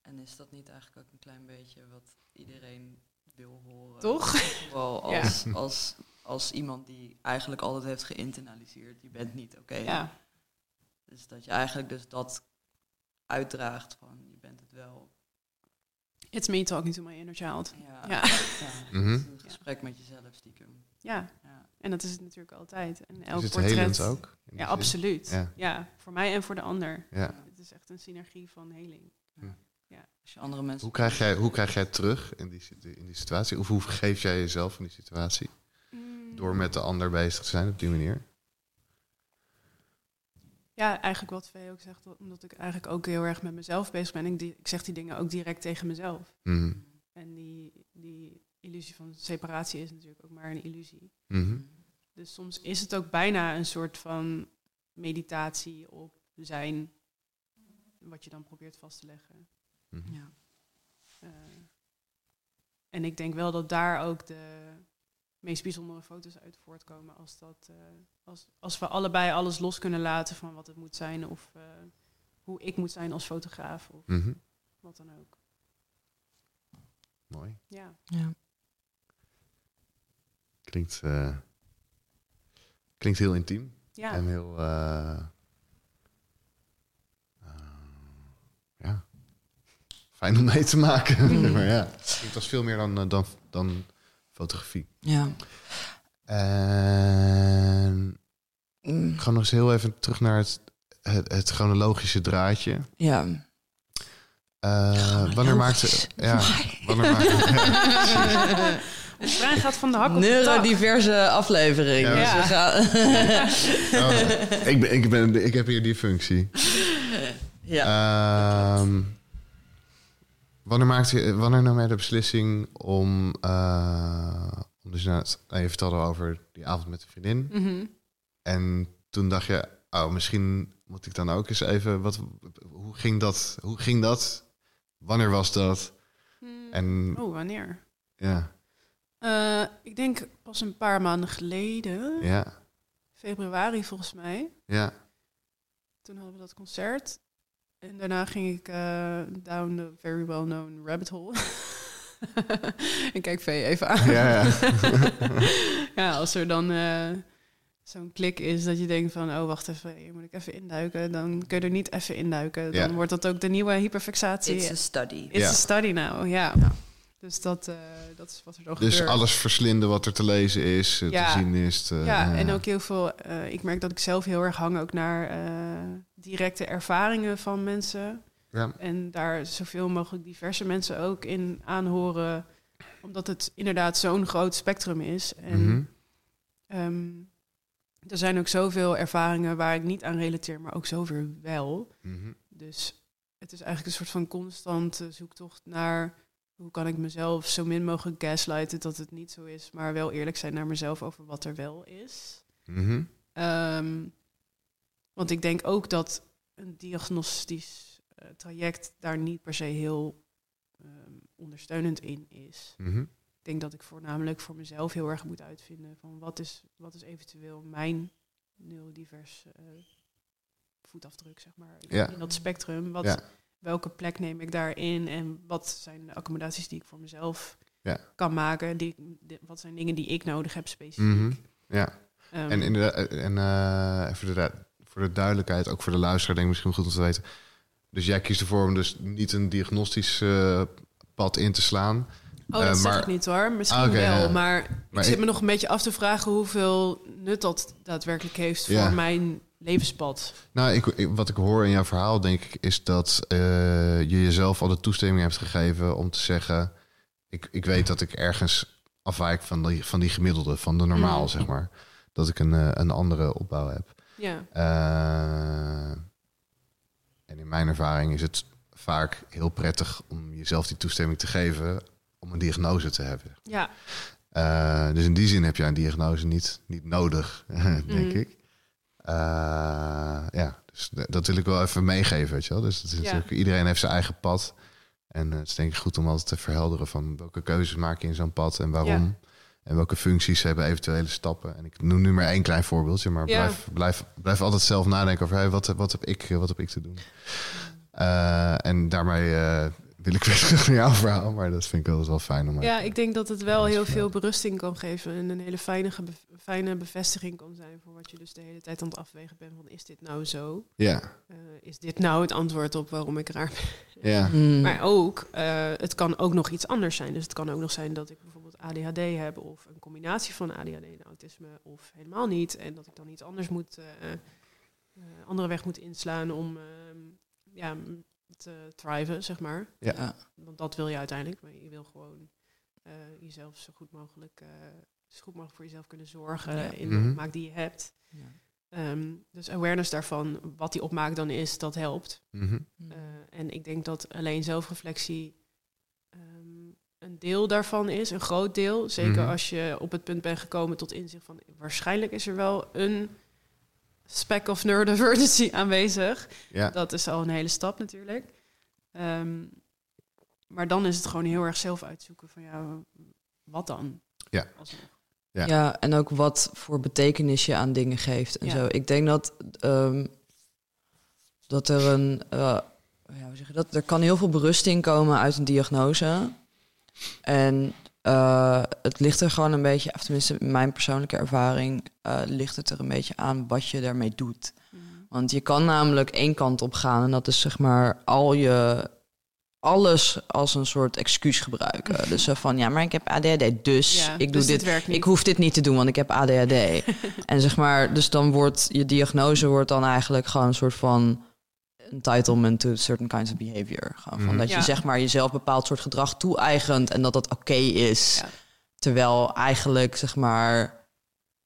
En is dat niet eigenlijk ook een klein beetje wat iedereen wil horen? Toch? Als, ja. als als iemand die eigenlijk altijd heeft geïnternaliseerd, je bent niet oké. Ja. Dus dat je eigenlijk dus dat uitdraagt van je bent het wel. It's me talking to my inner child. Ja. ja. ja. Mhm. Een gesprek met jezelf stiekem. Ja. ja. En dat is het natuurlijk altijd. En elk is het portret... ook? Ja, absoluut. Ja. voor mij en voor de ander. Ja. Het is echt een synergie van heling. Hm. Ja. Als je andere mensen... Hoe krijg jij, hoe krijg jij terug in die, in die situatie? Of hoe geef jij jezelf in die situatie? Door met de ander bezig te zijn op die manier? Ja, eigenlijk wat Vee ook zegt, omdat ik eigenlijk ook heel erg met mezelf bezig ben. Ik, zeg die dingen ook direct tegen mezelf. Mhm. En die, die illusie van separatie is natuurlijk ook maar een illusie. Mhm. Dus soms is het ook bijna een soort van meditatie op zijn, wat je dan probeert vast te leggen. Mhm. Ja. Uh, en ik denk wel dat daar ook de meest bijzondere foto's uit voortkomen als, dat, uh, als, als we allebei alles los kunnen laten van wat het moet zijn of uh, hoe ik moet zijn als fotograaf of mm -hmm. wat dan ook. Mooi. Ja. ja. Klinkt, uh, klinkt heel intiem. Ja. En heel... ja. Fijn om mee te maken. Mm. maar ja, het was veel meer dan, dan, dan fotografie. Ja. En mm. nog eens heel even terug naar het, het, het chronologische draadje. Ja. Uh, wanneer maakte... Ja, wanneer maakte... Het brein gaat van de hak op Neurodiverse aflevering. Ja. Dus gaan... oh, ik, ben, ik, ben, ik heb hier die functie. Ja. Um, Wanneer, maakte je, wanneer nam jij de beslissing om... Uh, om dus net, nou, je vertelde over die avond met de vriendin. Mhm. En toen dacht je, oh, misschien moet ik dan ook eens even... Wat, hoe, ging dat, hoe ging dat? Wanneer was dat? En, oh, wanneer? Ja. Uh, ik denk pas een paar maanden geleden. Ja. Februari volgens mij. Ja. Toen hadden we dat concert. En daarna ging ik uh, down the very well-known rabbit hole. en kijk Vee even aan. Ja, ja. ja als er dan uh, zo'n klik is dat je denkt van... oh, wacht even, hier moet ik even induiken. Dan kun je er niet even induiken. Dan wordt dat ook de nieuwe hyperfixatie. It's a study. It's a study now, ja. Dus dat, uh, dat is wat er dan dus gebeurt. Dus alles verslinden wat er te lezen is, ja. te zien is. ja, en ook heel veel... ik merk dat ik zelf heel erg hang ook naar directe ervaringen van mensen. Ja. En daar zoveel mogelijk diverse mensen ook in aanhoren. Omdat het inderdaad zo'n groot spectrum is. En mhm. ehm, er zijn ook zoveel ervaringen waar ik niet aan relateer, maar ook zoveel wel. Mhm. Dus het is eigenlijk een soort van constante zoektocht naar hoe kan ik mezelf zo min mogelijk gaslighten dat het niet zo is, maar wel eerlijk zijn naar mezelf over wat er wel is. Mhm. Ehm, want ik denk ook dat een diagnostisch uh, traject daar niet per se heel um, ondersteunend in is. Mm Ik denk dat ik voornamelijk voor mezelf heel erg moet uitvinden van wat is, wat is eventueel mijn neurodivers uh, voetafdruk, zeg maar, ja. in dat spectrum. Wat, ja. Welke plek neem ik daarin en wat zijn de accommodaties die ik voor mezelf ja. kan maken? Die, wat zijn dingen die ik nodig heb specifiek? Mm -hmm. Ja. Um, en inderdaad, en uh, even de, voor de duidelijkheid, ook voor de luisteraar, denk ik misschien goed om te weten. Dus jij kiest ervoor om dus niet een diagnostisch uh, pad in te slaan. Oh, dat uh, zeg ik niet hoor. Misschien ah, wel. Maar, maar, ik zit me nog een beetje af te vragen hoeveel nut dat daadwerkelijk heeft voor ja. mijn levenspad. Nou, ik, wat ik hoor in jouw verhaal, denk ik, is dat uh, je jezelf al de toestemming hebt gegeven om te zeggen: ik, ik weet dat ik ergens afwijk van die, van die gemiddelde, van de normaal, mm. zeg maar. Dat ik een, een andere opbouw heb. Ja. Uh, en in mijn ervaring is het vaak heel prettig om jezelf die toestemming te geven om een diagnose te hebben. Ja. Dus in die zin heb je een diagnose niet, niet nodig, denk mm. ik. Uh, ja, dus dat wil ik wel even meegeven, weet je wel. Dus dat is natuurlijk, iedereen heeft zijn eigen pad. En het is denk ik goed om altijd te verhelderen van welke keuzes maak je in zo'n pad en waarom. En welke functies hebben eventuele stappen. En ik noem nu maar één klein voorbeeldje, maar blijf, blijf, blijf altijd zelf nadenken over hey, wat, wat, heb ik, wat heb ik te doen. Uh, en daarmee uh, wil ik weer terug naar jouw verhaal, maar dat vind ik altijd wel fijn om. Ja, ik denk dat het wel heel veel berusting kan geven en een hele fijne, fijne bevestiging kan zijn voor wat je dus de hele tijd aan het afwegen bent van is dit nou zo? Ja. Uh, is dit nou het antwoord op waarom ik raar ben? Ja. Mm. Maar ook, uh, het kan ook nog iets anders zijn. Dus het kan ook nog zijn dat ik bijvoorbeeld ADHD heb of een combinatie van ADHD en autisme of helemaal niet en dat ik dan iets anders moet, uh, andere weg moet inslaan om ehm, ja te thriven, zeg maar. Ja. Want dat wil je uiteindelijk. Maar je wil gewoon uh, jezelf zo goed mogelijk, uh, zo goed mogelijk voor jezelf kunnen zorgen in de mhm. opmaak die je hebt. Ja. Um, dus awareness daarvan, wat die opmaak dan is, dat helpt. Mhm. Uh, en ik denk dat alleen zelfreflectie um, een deel daarvan is, een groot deel. Zeker mhm. als je op het punt bent gekomen tot inzicht van waarschijnlijk is er wel een speck of neurodiversity aanwezig. Ja. Dat is al een hele stap natuurlijk. Ehm, maar dan is het gewoon heel erg zelf uitzoeken van ja, wat dan? Ja. Ja. ja, en ook wat voor betekenis je aan dingen geeft en zo. Ik denk dat, um, dat er een. Uh, ja, hoe zeg je dat? Er kan heel veel berusting komen uit een diagnose. En uh, het ligt er gewoon een beetje, of tenminste mijn persoonlijke ervaring, uh, ligt het er een beetje aan wat je daarmee doet. Mm. Want je kan namelijk één kant op gaan en dat is zeg maar al je alles als een soort excuus gebruiken. dus van ja, maar ik heb ADHD, dus ik doe dus dit. Ik hoef dit niet te doen, want ik heb ADHD. en zeg maar, dus dan wordt je diagnose wordt dan eigenlijk gewoon een soort van entitlement to certain kinds of behavior. Gewoon van mhm. dat je zeg maar jezelf bepaald soort gedrag toe-eigent en dat dat oké is. Terwijl eigenlijk zeg maar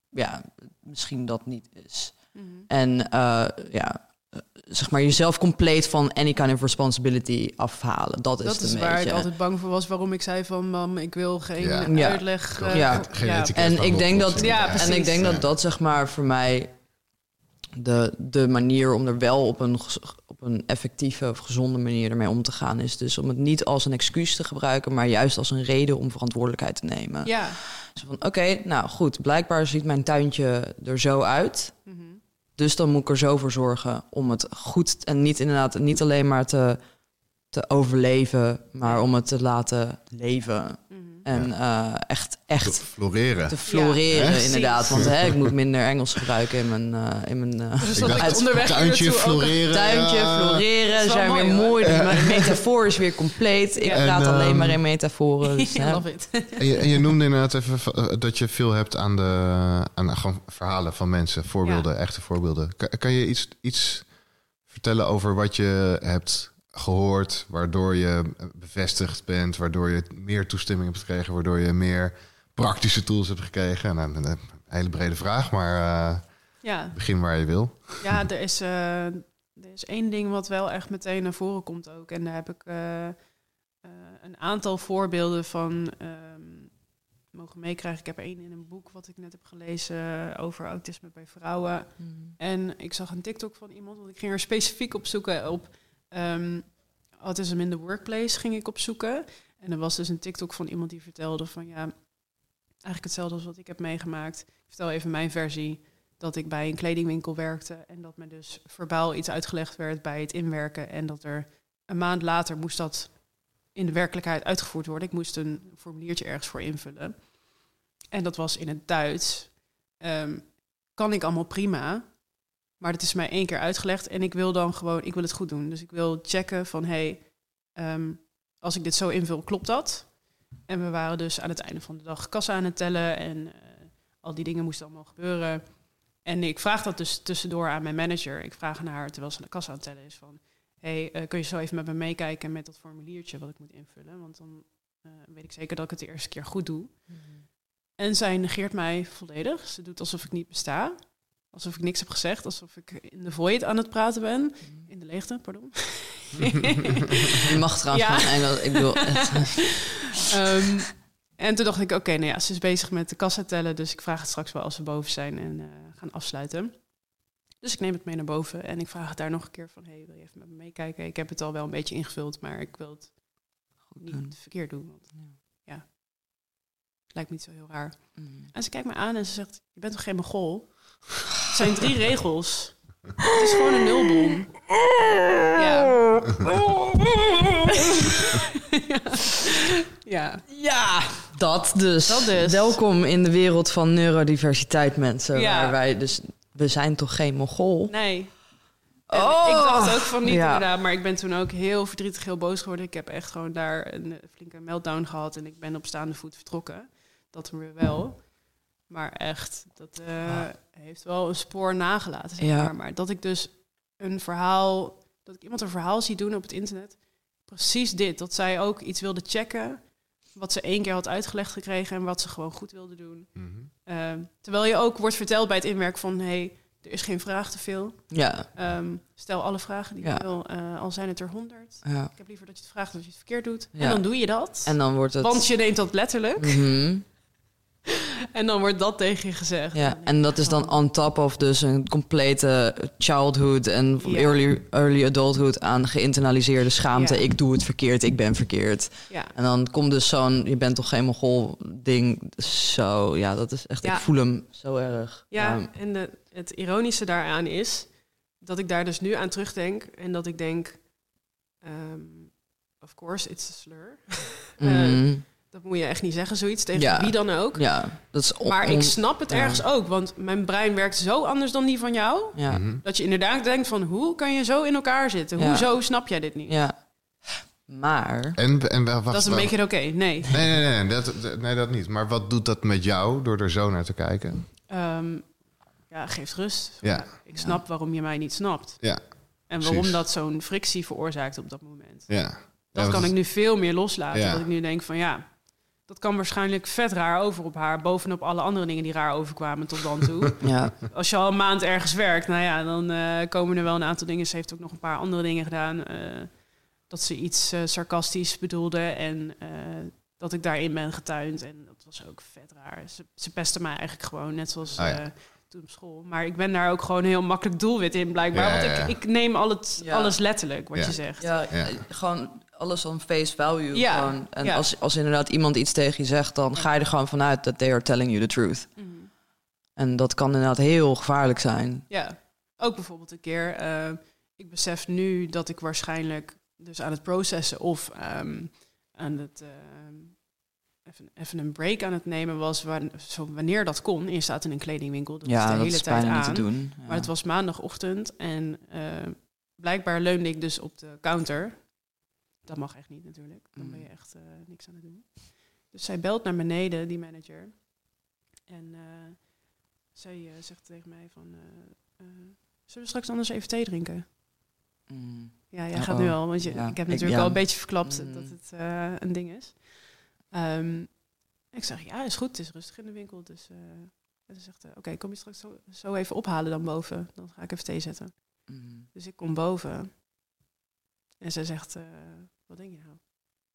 ja, misschien dat niet is. Mhm. En uh, ja, zeg maar jezelf compleet van any kind of responsibility afhalen. Dat is, dat is waar ik altijd bang voor was. Waarom ik zei van mam, ik wil geen ja. uitleg. Uh, ja. ja. En ik denk dat ja, en ik denk dat dat zeg maar voor mij de, de manier om er wel op een, op een effectieve of gezonde manier ermee om te gaan is dus om het niet als een excuus te gebruiken, maar juist als een reden om verantwoordelijkheid te nemen. Ja. Dus van oké, nou goed, blijkbaar ziet mijn tuintje er zo uit. Mhm. Dus dan moet ik er zo voor zorgen om het goed en niet inderdaad niet alleen maar te, te overleven, maar om het te laten leven. En uh, echt, echt te floreren. Te floreren, ja. inderdaad. Want hè, ik moet minder Engels gebruiken in mijn... Uh, in mijn uh, dus uit, onderweg tuintje floreren. Tuintje floreren, zijn weer mooi. De metafoor is weer compleet. Ik praat alleen maar in metaforen. Dus, love it. En je, en je, noemde inderdaad even dat je veel hebt aan de aan gewoon verhalen van mensen. Voorbeelden, echte voorbeelden. Kan, kan je iets, iets vertellen over wat je hebt gehoord, waardoor je bevestigd bent, waardoor je meer toestemming hebt gekregen, waardoor je meer praktische tools hebt gekregen? Nou, een hele brede vraag, maar uh, ja. begin waar je wil. Ja, er is, uh, er is één ding wat wel echt meteen naar voren komt ook. En daar heb ik uh, een aantal voorbeelden van um, mogen meekrijgen. Ik heb één in een boek wat ik net heb gelezen over autisme bij vrouwen. Mm. En ik zag een TikTok van iemand, want ik ging er specifiek op zoeken op Um, autism in the workplace ging ik opzoeken. En er was dus een TikTok van iemand die vertelde van ja, eigenlijk hetzelfde als wat ik heb meegemaakt. Ik vertel even mijn versie. Dat ik bij een kledingwinkel werkte en dat me dus verbaal iets uitgelegd werd bij het inwerken. En dat er een maand later moest dat in de werkelijkheid uitgevoerd worden. Ik moest een formuliertje ergens voor invullen. En dat was in het Duits. Um, kan ik allemaal prima. Maar het is mij één keer uitgelegd en ik wil dan gewoon, ik wil het goed doen. Dus ik wil checken van, hey, ehm, als ik dit zo invul, klopt dat? En we waren dus aan het einde van de dag kassa aan het tellen en uh, al die dingen moesten allemaal gebeuren. En ik vraag dat dus tussendoor aan mijn manager. Ik vraag naar haar terwijl ze de kassa aan het tellen is van, hey, uh, kun je zo even met me meekijken met dat formuliertje wat ik moet invullen? Want dan uh, weet ik zeker dat ik het de eerste keer goed doe. Mhm. En zij negeert mij volledig. Ze doet alsof ik niet besta. Alsof ik niks heb gezegd, alsof ik in de void aan het praten ben. In de leegte, pardon. Je mag trouwens ja. van Engels, ik bedoel... um, en toen dacht ik, oké, nou ja, ze is bezig met de kassa tellen, dus ik vraag het straks wel als we boven zijn en uh, gaan afsluiten. Dus ik neem het mee naar boven en ik vraag het daar nog een keer van, hey, wil je even met me meekijken? Ik heb het al wel een beetje ingevuld, maar ik wil het niet verkeerd doen. Want, ja. het lijkt me niet zo heel raar. Mm. En ze kijkt me aan en ze zegt, je bent toch geen mogol? Het zijn drie regels. Het is gewoon een nulbom. Ja. ja. ja. dat dus. Dat dus. Welkom in de wereld van neurodiversiteit, mensen. Ja. Waar wij dus, we zijn toch geen mogol? Nee. oh. Ik dacht ook van niet ja. inderdaad, maar ik ben toen ook heel verdrietig, heel boos geworden. Ik heb echt gewoon daar een flinke meltdown gehad en ik ben op staande voet vertrokken. Dat weer wel. Maar echt, dat uh, heeft wel een spoor nagelaten. Zeg ja. maar. maar dat ik dus een verhaal, dat ik iemand een verhaal zie doen op het internet. Precies dit. Dat zij ook iets wilde checken. Wat ze één keer had uitgelegd gekregen en wat ze gewoon goed wilde doen. Mm terwijl je ook wordt verteld bij het inwerk van hé, hey, er is geen vraag te veel. Ja. Um, stel alle vragen die je wil, uh, al zijn het er honderd. Ja. Ik heb liever dat je het vraagt dat je het verkeerd doet. Ja. En dan doe je dat. En dan wordt het. Want je neemt dat letterlijk. Mm en dan wordt dat tegen je gezegd. Ja, en dat is dan on top of dus een complete childhood en early, early adulthood aan geïnternaliseerde schaamte. Ik doe het verkeerd, ik ben verkeerd. Ja. En dan komt dus zo'n, je bent toch geen mogol ding. Zo, ja, dat is echt, ik voel hem zo erg. Ja, en de, het ironische daaraan is dat ik daar dus nu aan terugdenk en dat ik denk, um, of course, it's a slur. Mm. Dat moet je echt niet zeggen, zoiets tegen wie dan ook. Ja, dat is maar ik snap het ergens ook, want mijn brein werkt zo anders dan die van jou. Ja. Mhm. Dat je inderdaad denkt van, hoe kan je zo in elkaar zitten? Hoezo snap jij dit niet? Ja. Maar... En, en wacht, dat is een beetje oké, nee. Nee, nee, nee, dat, nee, dat niet. Maar wat doet dat met jou door er zo naar te kijken? Um, ja, geeft rust. Ja. Ik snap waarom je mij niet snapt. Ja. En waarom dat zo'n frictie veroorzaakt op dat moment. Ja. Dat kan ik nu veel meer loslaten. Dat ik nu denk van ja, dat kan waarschijnlijk vet raar over op haar. Bovenop alle andere dingen die raar overkwamen tot dan toe. Ja. Als je al een maand ergens werkt, nou ja, dan uh, komen er wel een aantal dingen. Ze heeft ook nog een paar andere dingen gedaan. Uh, dat ze iets uh, sarcastisch bedoelde. En dat ik daarin ben getuind. En dat was ook vet raar. Ze, ze pestte mij eigenlijk gewoon, net zoals oh, toen op school. Maar ik ben daar ook gewoon heel makkelijk doelwit in, blijkbaar. want ik, ik neem al het, alles letterlijk, wat je zegt. Ja, gewoon alles on face value. Ja. Gewoon. En als, als inderdaad iemand iets tegen je zegt, dan ga je er gewoon vanuit dat they are telling you the truth. Mhm. En dat kan inderdaad heel gevaarlijk zijn. Ja, ook bijvoorbeeld een keer. Uh, ik besef nu dat ik waarschijnlijk dus aan het processen of um, aan het uh, even, even een break aan het nemen was, waar, zo, wanneer dat kon. Je staat in een kledingwinkel, dat ja, is de hele is tijd aan. Te doen. Ja. Maar het was maandagochtend en uh, blijkbaar leunde ik dus op de counter dat mag echt niet natuurlijk. Dan ben je mm. echt uh, niks aan het doen. Dus zij belt naar beneden, die manager. En uh, zij uh, zegt tegen mij van... zullen we straks anders even thee drinken? Mm. Ja, jij gaat nu oh. al, want je, ik heb natuurlijk al een beetje verklapt mm. dat het een ding is. Um, ik zeg, ja, is goed, het is rustig in de winkel. Dus uh, ze zegt, oké, kom je straks zo, zo, even ophalen dan boven? Dan ga ik even thee zetten. Mm. Dus ik kom boven. En ze zegt, wat denk je nou?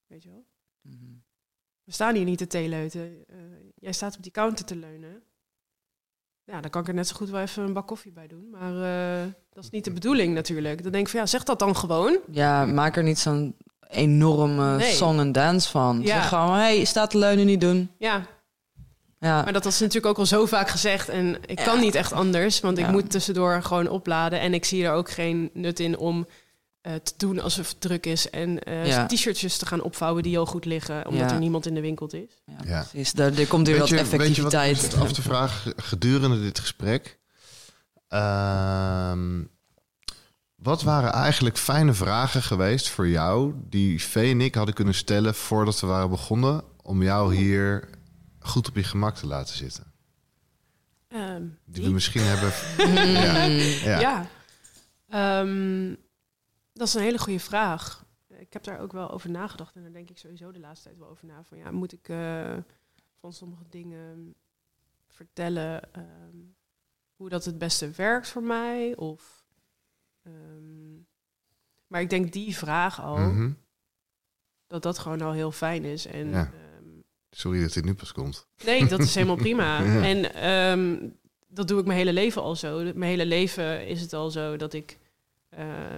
Weet je wel? Mhm. We staan hier niet te theeleuten. Uh, jij staat op die counter te leunen. Ja, dan kan ik er net zo goed wel even een bak koffie bij doen. Maar uh, dat is niet de bedoeling natuurlijk. Dan denk ik van ja, zeg dat dan gewoon. Ja, maak er niet zo'n enorme song en dance van. Ja. Zeg gewoon, hey, je staat te leunen, niet doen. Ja. ja. Maar dat was natuurlijk ook al zo vaak gezegd. En ik kan niet echt anders, want ik moet tussendoor gewoon opladen. En ik zie er ook geen nut in om te doen alsof het druk is. En uh, t-shirtjes te gaan opvouwen die al goed liggen, omdat er niemand in de winkel is. Ja, precies. Daar, er komt weer wat effectiviteit. Weet je wat af te vragen gedurende dit gesprek. Uh, wat waren eigenlijk fijne vragen geweest voor jou die Vee en ik hadden kunnen stellen voordat we waren begonnen om jou hier goed op je gemak te laten zitten? Um, die, we misschien hebben. ja. ja. ja. Um, dat is een hele goede vraag. Ik heb daar ook wel over nagedacht en daar denk ik sowieso de laatste tijd wel over na. Van ja, moet ik uh, van sommige dingen vertellen ehm, hoe dat het beste werkt voor mij? Of, um, maar ik denk die vraag al, mhm. dat dat gewoon al heel fijn is. En, ja. um, Sorry dat dit nu pas komt. Nee, dat is helemaal prima. En dat doe ik mijn hele leven al zo. Mijn hele leven is het al zo dat ik uh,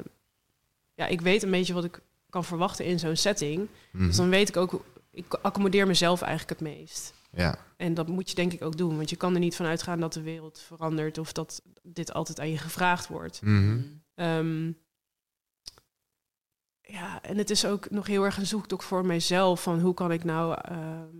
ja, ik weet een beetje wat ik kan verwachten in zo'n setting. Dus mhm. dan weet ik ook, ik accommodeer mezelf eigenlijk het meest. Ja. En dat moet je denk ik ook doen, want je kan er niet van uitgaan dat de wereld verandert of dat dit altijd aan je gevraagd wordt. Mhm. Ehm, ja, en het is ook nog heel erg een zoektocht voor mijzelf van hoe kan ik nou ehm,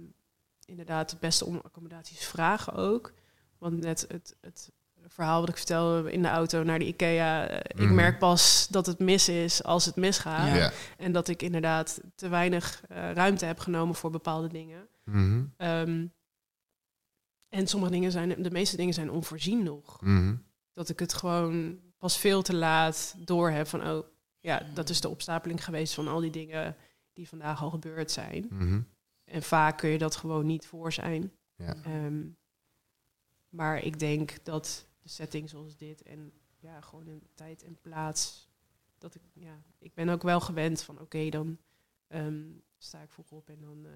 inderdaad het beste om accommodaties vragen ook. Want net het, het verhaal wat ik vertelde in de auto naar de IKEA. Eh, ik mhm. merk pas dat het mis is als het misgaat. Ja. En dat ik inderdaad te weinig uh, ruimte heb genomen voor bepaalde dingen. Mhm. Ehm, en sommige dingen zijn, de meeste dingen zijn onvoorzien nog. Mhm. Dat ik het gewoon pas veel te laat door heb van, oh ja, dat is de opstapeling geweest van al die dingen die vandaag al gebeurd zijn. En vaak kun je dat gewoon niet voor zijn. Ja. Ehm, maar ik denk dat setting zoals dit en ja, gewoon een tijd en plaats. Dat ik, ja, ik ben ook wel gewend van oké, dan ehm, sta ik vroeg op en dan uh,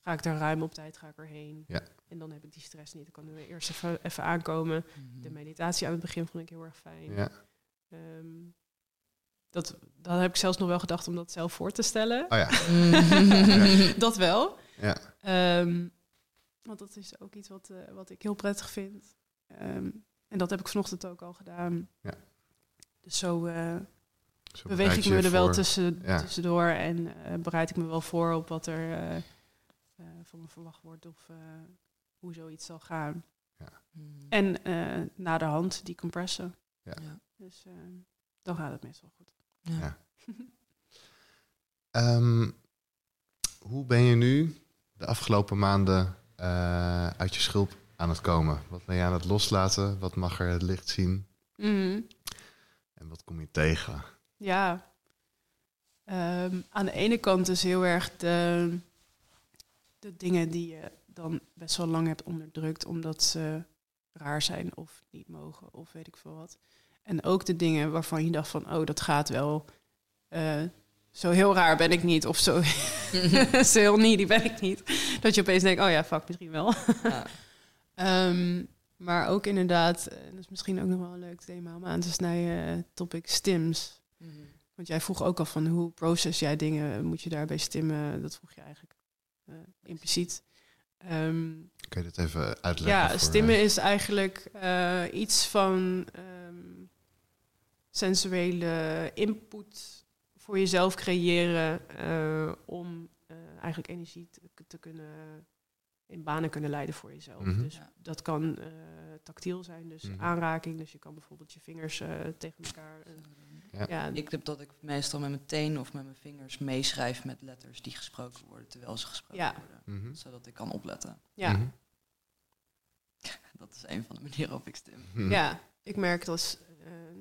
ga ik er ruim op tijd ga ik erheen. Ja. En dan heb ik die stress niet. Dan kan ik eerst even, even aankomen. De mhm. meditatie aan het begin vond ik heel erg fijn. Ja. Um, dat, dat heb ik zelfs nog wel gedacht om dat zelf voor te stellen. Oh ja. dat wel. Ja. Um, want dat is ook iets wat, uh, wat ik heel prettig vind. Um, en dat heb ik vanochtend ook al gedaan. Ja. Dus zo, uh, zo beweeg ik me er wel tussen, ja. tussendoor en uh, bereid ik me wel voor op wat er van me verwacht wordt of hoe zoiets zal gaan. Ja. Hmm. En na de hand die compressen. Ja. Dus dan gaat het meestal goed. Ja. um, hoe ben je nu de afgelopen maanden uh, uit je schulp aan het komen? Wat ben je aan het loslaten? Wat mag er het licht zien? Mm. En wat kom je tegen? Ja, um, aan de ene kant is heel erg de, de dingen die je dan best wel lang hebt onderdrukt, omdat ze raar zijn of niet mogen of weet ik veel wat. En ook de dingen waarvan je dacht van, oh, dat gaat wel. Uh, zo heel raar ben ik niet. Of zo, zo heel needy ben ik niet. Dat je opeens denkt, oh ja, fuck, misschien wel. Ja. um, maar ook inderdaad, en dat is misschien ook nog wel een leuk thema om aan te snijden, topic stims. Mm -hmm. Want jij vroeg ook al van hoe proces jij dingen, moet je daarbij stimmen? Dat vroeg je eigenlijk uh, impliciet. Um, Kun je dat even uitleggen? Ja, stimmen uh, is eigenlijk uh, iets van um, sensuele input voor jezelf creëren uh, om uh, eigenlijk energie te, te, kunnen in banen kunnen leiden voor jezelf. Mm -hmm. Dus ja. dat kan uh, tactiel zijn, dus mm -hmm. aanraking. Dus je kan bijvoorbeeld je vingers tegen elkaar. Ja. ja. Ik heb dat ik meestal met mijn teen of met mijn vingers meeschrijf met letters die gesproken worden terwijl ze gesproken ja. worden, mm -hmm. zodat ik kan opletten. Ja. Mhm. dat is een van de manieren waarop ik stem. Mhm. Ja, ik merk dat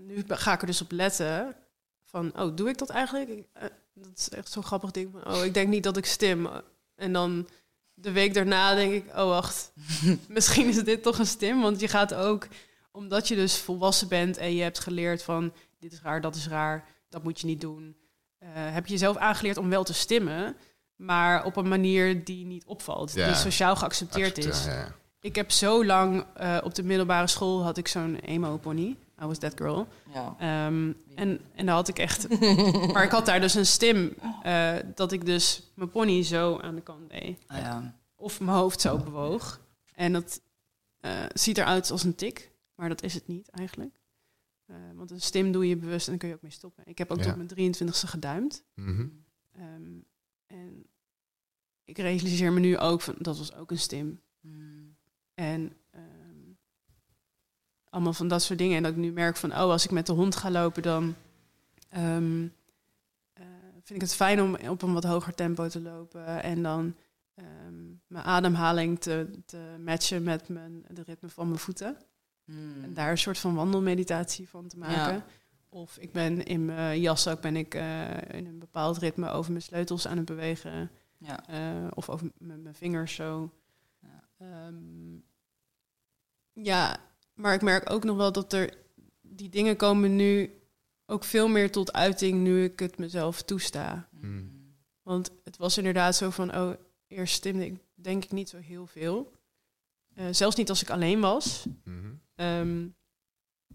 nu ga ik er dus op letten van, oh, doe ik dat eigenlijk? Uh, dat is echt zo'n grappig ding van, oh, ik denk niet dat ik stim. En dan de week daarna denk ik, oh wacht, misschien is dit toch een stim. Want je gaat ook, omdat je dus volwassen bent en je hebt geleerd van, dit is raar, dat is raar, dat moet je niet doen. Uh, heb je jezelf aangeleerd om wel te stimmen, maar op een manier die niet opvalt, ja. die sociaal geaccepteerd is. Ja. Ik heb zo lang uh, op de middelbare school had ik zo'n emo-pony. I was that girl. Ja. Um, en, en dan had ik echt... maar ik had daar dus een stim uh, dat ik dus mijn pony zo aan de kant deed. Ah, ja. Of mijn hoofd zo bewoog. En dat uh, ziet eruit als een tik, maar dat is het niet eigenlijk. Uh, want een stim doe je bewust en dan kun je ook mee stoppen. Ik heb ook Ja. tot mijn 23ste geduimd. Mhm. Um, en ik realiseer me nu ook van dat was ook een stim. Hmm. En allemaal van dat soort dingen. En dat ik nu merk van, oh, als ik met de hond ga lopen, dan um, uh, vind ik het fijn om op een wat hoger tempo te lopen. En dan um, mijn ademhaling te, te matchen met mijn, de ritme van mijn voeten. Hmm. En daar een soort van wandelmeditatie van te maken. Ja. Of ik ben in mijn jas ook ben ik uh, in een bepaald ritme over mijn sleutels aan het bewegen. Ja. Uh, of over met mijn vingers zo. Ja. Um, ja, maar ik merk ook nog wel dat er die dingen komen nu ook veel meer tot uiting nu ik het mezelf toesta. Hmm. Want het was inderdaad zo van, oh, eerst stimde ik denk ik niet zo heel veel. Uh, zelfs niet als ik alleen was. Mhm. Um,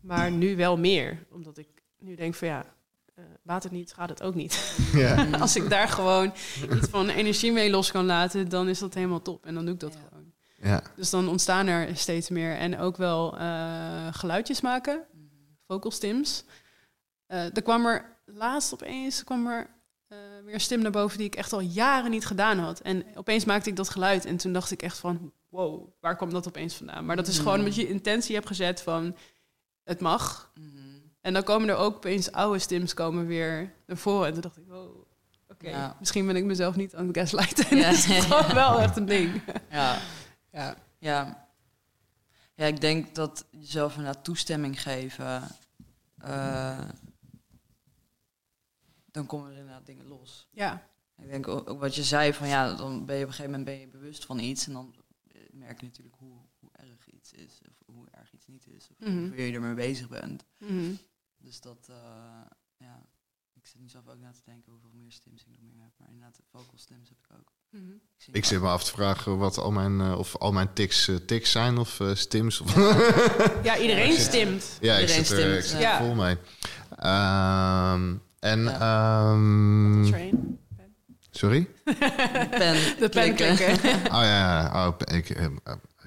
maar nu wel meer. Omdat ik nu denk van ja, uh, baat het niet, gaat het ook niet. Ja. als ik daar gewoon iets van energie mee los kan laten, dan is dat helemaal top. En dan doe ik dat Ja. gewoon. Ja. Dus dan ontstaan er steeds meer. En ook wel uh, geluidjes maken, vocal stims. Uh, er kwam er laatst opeens kwam er, uh, weer een stem naar boven die ik echt al jaren niet gedaan had. En opeens maakte ik dat geluid en toen dacht ik echt van... wow, waar kwam dat opeens vandaan? Maar dat is gewoon omdat je intentie hebt gezet van... het mag. Mhm. En dan komen er ook opeens oude stims komen weer naar voren. En toen dacht ik, wow, oké, misschien ben ik mezelf niet aan het gaslighten. Ja. dat is gewoon wel echt een ding. Ja. Ja. Ja. Ja, ik denk dat jezelf een toestemming geven... Uh, dan komen er inderdaad dingen los. Ja. Ik denk ook, wat je zei, van ja, dan ben je op een gegeven moment ben je bewust van iets... en dan merk je natuurlijk hoe, hoe erg iets is... of hoe erg iets niet is, of mm hoe je ermee bezig bent. Mm Dus dat, uh, ja, ik zit nu zelf ook na te denken hoeveel meer stims ik nog meer heb. Maar inderdaad, vocal stims heb ik ook. Mm -hmm. Ik, zit me af te vragen wat al mijn, uh, of al mijn tics uh, tics zijn of uh, stims. Of ja, iedereen stimt. Ja, iedereen ik zit er, ik zit ja. vol mee. Um, en... Ja. Um, train. Sorry? pen. De pen klikken. Oh ja, oh, ik, uh,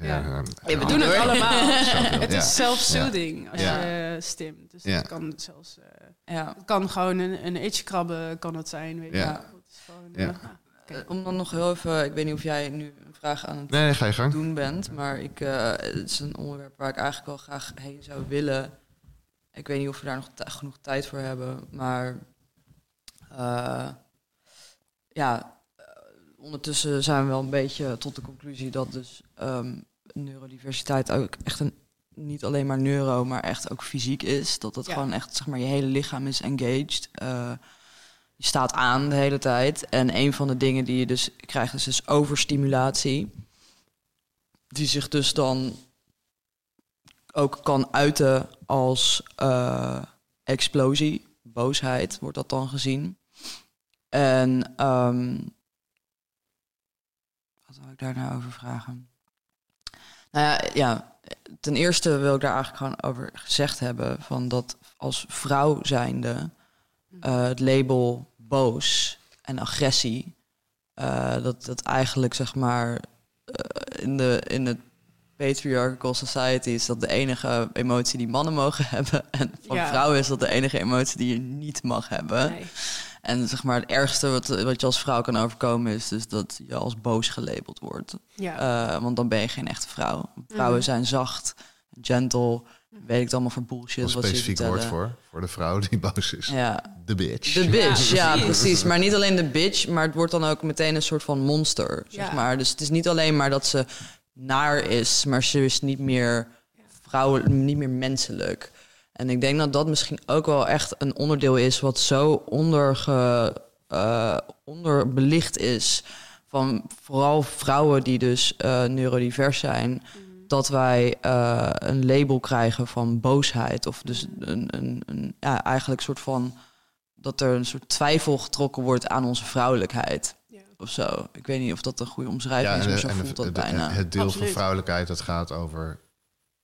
ja. ja. we doen het allemaal. het is self-soothing als je stimt. Dus het kan zelfs... ja. Het kan gewoon een, een itch krabben, kan het zijn. Weet je. Ja. Het is gewoon, ja. Okay. Om dan nog heel even... Ik weet niet of jij nu een vraag aan het nee, ga doen bent. Maar ik, uh, het is een onderwerp waar ik eigenlijk wel graag heen zou willen. Ik weet niet of we daar nog genoeg tijd voor hebben. Maar uh, ja, uh, ondertussen zijn we wel een beetje tot de conclusie dat dus um, neurodiversiteit ook echt een niet alleen maar neuro, maar echt ook fysiek is. Dat het ja. gewoon echt, zeg maar, je hele lichaam is engaged. Uh, je staat aan de hele tijd. En een van de dingen die je dus krijgt is dus overstimulatie. Die zich dus dan ook kan uiten als uh, explosie, boosheid wordt dat dan gezien. En um, wat wil ik daar nou over vragen? Nou ja, ja, ten eerste wil ik daar eigenlijk gewoon over gezegd hebben van dat als vrouw zijnde uh, het label boos en agressie, uh, dat dat eigenlijk zeg maar uh, in de in het patriarchal society is dat de enige emotie die mannen mogen hebben en van ja. vrouwen is dat de enige emotie die je niet mag hebben. Nee. En zeg maar het ergste wat, wat je als vrouw kan overkomen is dus dat je als boos gelabeld wordt. Ja. Uh, want dan ben je geen echte vrouw. Vrouwen mm. zijn zacht, gentle, weet ik het allemaal voor bullshit. Een specifiek woord voor, voor de vrouw die boos is. Ja. De bitch. De bitch, ja, ja, precies. Maar niet alleen de bitch, maar het wordt dan ook meteen een soort van monster, zeg maar. Dus het is niet alleen maar dat ze naar is, maar ze is niet meer vrouwen, niet meer menselijk. En ik denk dat dat misschien ook wel echt een onderdeel is wat zo onderge, uh, onderbelicht is van vooral vrouwen die dus uh, neurodivers zijn, mm. dat wij uh, een label krijgen van boosheid of dus een, een, een ja, eigenlijk een soort van dat er een soort twijfel getrokken wordt aan onze vrouwelijkheid. Of zo. Ik weet niet of dat een goede omschrijving ja, is, maar zo voelt dat bijna. Het deel Absoluut. van vrouwelijkheid dat gaat over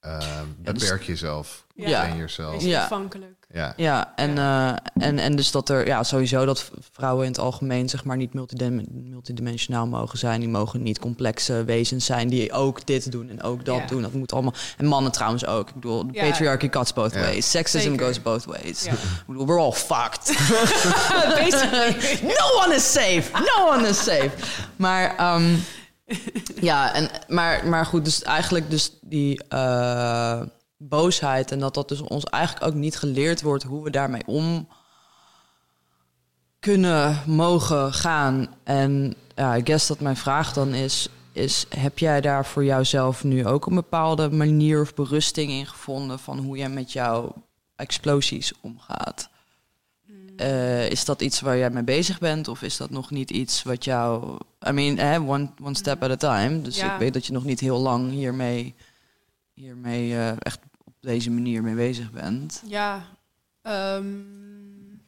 uh, beperk dus, jezelf. Ja, jezelf. Ja. Afhankelijk. Ja, ja en, uh, en, en dus dat er ja, sowieso dat vrouwen in het algemeen zeg maar niet multidimensionaal mogen zijn. Die mogen niet complexe wezens zijn die ook dit doen en ook dat doen. Dat moet allemaal. En mannen trouwens ook. Ik bedoel, de patriarchy cuts both ways. Sexism Zeker. goes both ways. Bedoel, we're all fucked. Basically. no one is safe. No one is safe. Maar um, ja, en, maar, maar goed, dus eigenlijk dus die uh, boosheid en dat dat dus ons eigenlijk ook niet geleerd wordt hoe we daarmee om kunnen mogen gaan. En ja, ik guess dat mijn vraag dan is, is heb jij daar voor jouzelf nu ook een bepaalde manier of berusting in gevonden van hoe jij met jouw explosies omgaat? Uh, is dat iets waar jij mee bezig bent? Of is dat nog niet iets wat jou... I mean, eh, one, one step at a time. Dus ja. ik weet dat je nog niet heel lang hiermee, hiermee uh, echt op deze manier mee bezig bent. Ja, um,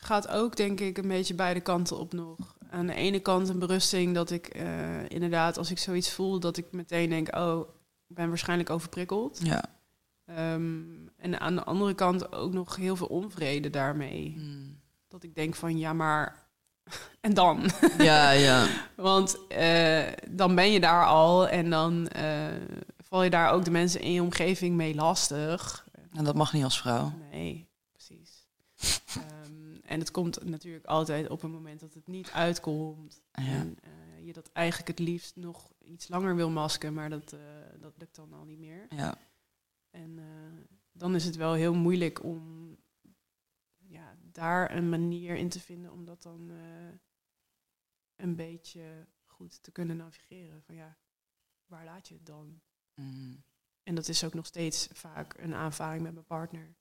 gaat ook denk ik een beetje beide kanten op nog. Aan de ene kant een berusting dat ik uh, inderdaad, als ik zoiets voel, dat ik meteen denk, oh, ik ben waarschijnlijk overprikkeld. Ja. Um, en aan de andere kant ook nog heel veel onvrede daarmee. Hmm. Dat ik denk van ja, maar en dan? Ja, ja. Want uh, dan ben je daar al en dan uh, val je daar ook de mensen in je omgeving mee lastig. En dat mag niet als vrouw. Nee, precies. um, en het komt natuurlijk altijd op een moment dat het niet uitkomt. Ja. En uh, je dat eigenlijk het liefst nog iets langer wil masken, maar dat, dat lukt dan al niet meer. Ja. En dan is het wel heel moeilijk om ja, daar een manier in te vinden om dat dan een beetje goed te kunnen navigeren. Van ja, waar laat je het dan? Mm. En dat is ook nog steeds vaak een aanvaring met mijn partner.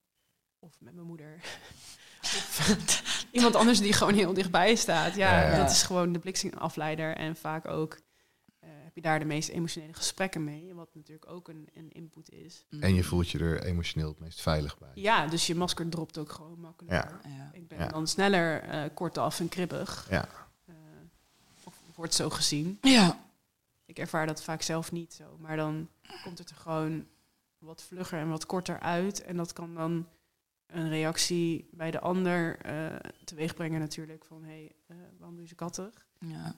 Of met mijn moeder. of iemand anders die gewoon heel dichtbij staat. Ja, dat is gewoon de bliksemafleider. En vaak ook je daar de meest emotionele gesprekken mee. Wat natuurlijk ook een, een input is. En je voelt je er emotioneel het meest veilig bij. Ja, dus je masker dropt ook gewoon makkelijker. Ik ben dan sneller uh, kortaf en kribbig. Ja wordt zo gezien. Ja. Ik ervaar dat vaak zelf niet zo. Maar dan komt het er gewoon wat vlugger en wat korter uit. En dat kan dan een reactie bij de ander uh, teweeg brengen natuurlijk. Van, hé, hey, uh, waarom doe je kattig? Ja.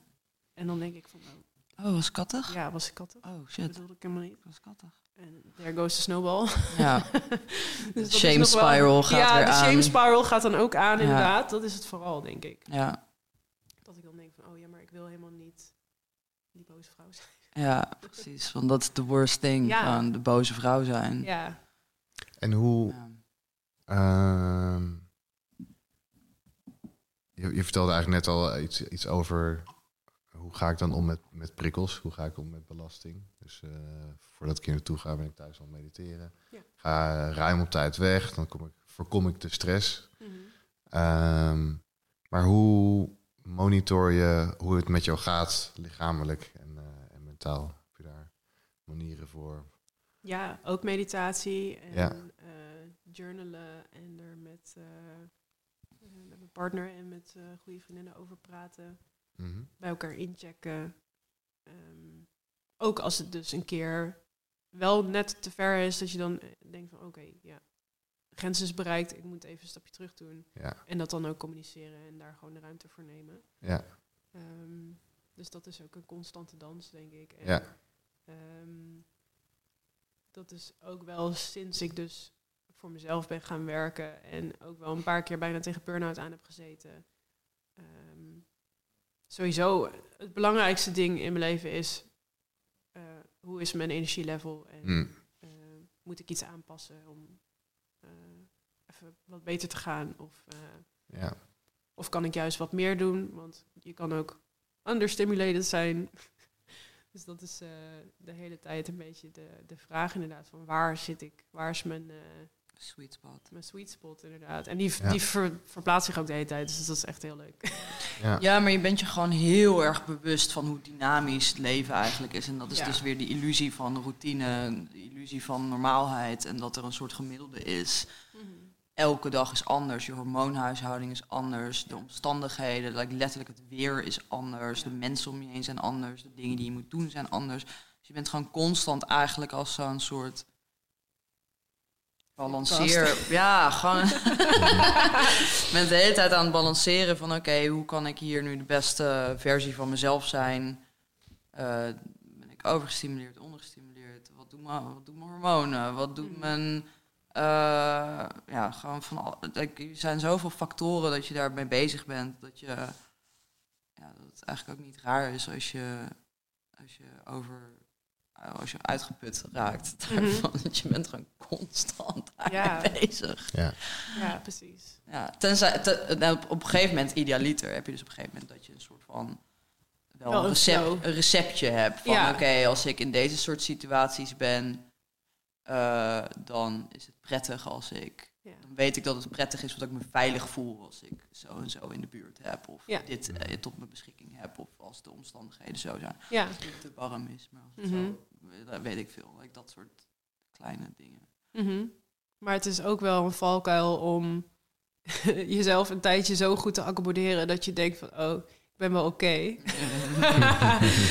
En dan denk ik van, oh, oh was kattig? Ja, was ik kattig. Oh, shit. Dat bedoelde ik helemaal niet. Was kattig. En there goes the snowball. Ja. dus shame spiral gaat ja, weer aan. Ja, de shame spiral gaat dan ook aan, inderdaad. Dat is het vooral, denk ik. Ja wil helemaal niet die boze vrouw zijn. Ja, precies. Want dat is de worst thing ja. van de boze vrouw zijn. Ja. En hoe... Ehm, je, je, vertelde eigenlijk net al iets, iets over hoe ga ik dan om met, met prikkels? Hoe ga ik om met belasting? Dus uh, voordat ik hier naartoe ga, ben ik thuis aan het mediteren. Ja. Ga ruim op tijd weg, dan kom ik, voorkom ik de stress. Mm -hmm. maar hoe, monitor je hoe het met jou gaat, lichamelijk en, uh, en mentaal? Heb je daar manieren voor? Ja, ook meditatie en ja. uh, journalen en er met, uh, met mijn partner en met goede vriendinnen over praten. Mm -hmm. Bij elkaar inchecken. Um, ook als het dus een keer wel net te ver is, dat je dan denkt van oké, ja, grens is bereikt, ik moet even een stapje terug doen. Ja. En dat dan ook communiceren en daar gewoon de ruimte voor nemen. Ja. Um, dus dat is ook een constante dans, denk ik. En, ja. Um, dat is ook wel sinds ik dus voor mezelf ben gaan werken en ook wel een paar keer bijna tegen burn-out aan heb gezeten. Sowieso, het belangrijkste ding in mijn leven is uh, hoe is mijn energielevel en mm. uh, moet ik iets aanpassen om wat beter te gaan? Of, ja. of kan ik juist wat meer doen? Want je kan ook understimulated zijn. dus dat is de hele tijd een beetje de, de vraag inderdaad van waar zit ik? Waar is mijn... Sweet spot. Mijn sweet spot, inderdaad. En die, die ver, verplaatst zich ook de hele tijd, dus dat is echt heel leuk. Ja. ja, maar je bent je gewoon heel erg bewust van hoe dynamisch het leven eigenlijk is. En dat is ja. dus weer die illusie van routine, de illusie van normaalheid en dat er een soort gemiddelde is. Mm -hmm elke dag is anders. Je hormoonhuishouding is anders. De omstandigheden, like letterlijk het weer is anders. De mensen om je heen zijn anders. De dingen die je moet doen zijn anders. Dus je bent gewoon constant eigenlijk als zo'n soort balanceer. Ja, gewoon. met de hele tijd aan het balanceren van oké, hoe kan ik hier nu de beste versie van mezelf zijn? Uh, ben ik overgestimuleerd, ondergestimuleerd? Wat doen mijn, wat doen mijn hormonen? Wat doet mm. mijn uh, ja, gewoon van al, er zijn zoveel factoren dat je daarmee bezig bent dat je ja, dat het eigenlijk ook niet raar is als je als je over als je uitgeput raakt daarvan, mm dat je bent gewoon constant ja. bezig. Ja, ja precies. Ja, tenzij te, nou, op, een gegeven moment idealiter heb je dus op een gegeven moment dat je een soort van wel, een, recept, een receptje hebt van ja. oké, als ik in deze soort situaties ben, uh, dan is het prettig als ik. Ja. Dan weet ik dat het prettig is, omdat ik me veilig voel als ik zo en zo in de buurt heb. Of ja. dit uh, tot mijn beschikking heb. Of als de omstandigheden zo zijn. Ja. Als het te warm is. Maar als het mm -hmm. zo, weet ik veel. Like dat soort kleine dingen. Mm -hmm. Maar het is ook wel een valkuil om jezelf een tijdje zo goed te accommoderen dat je denkt van oh ben wel oké.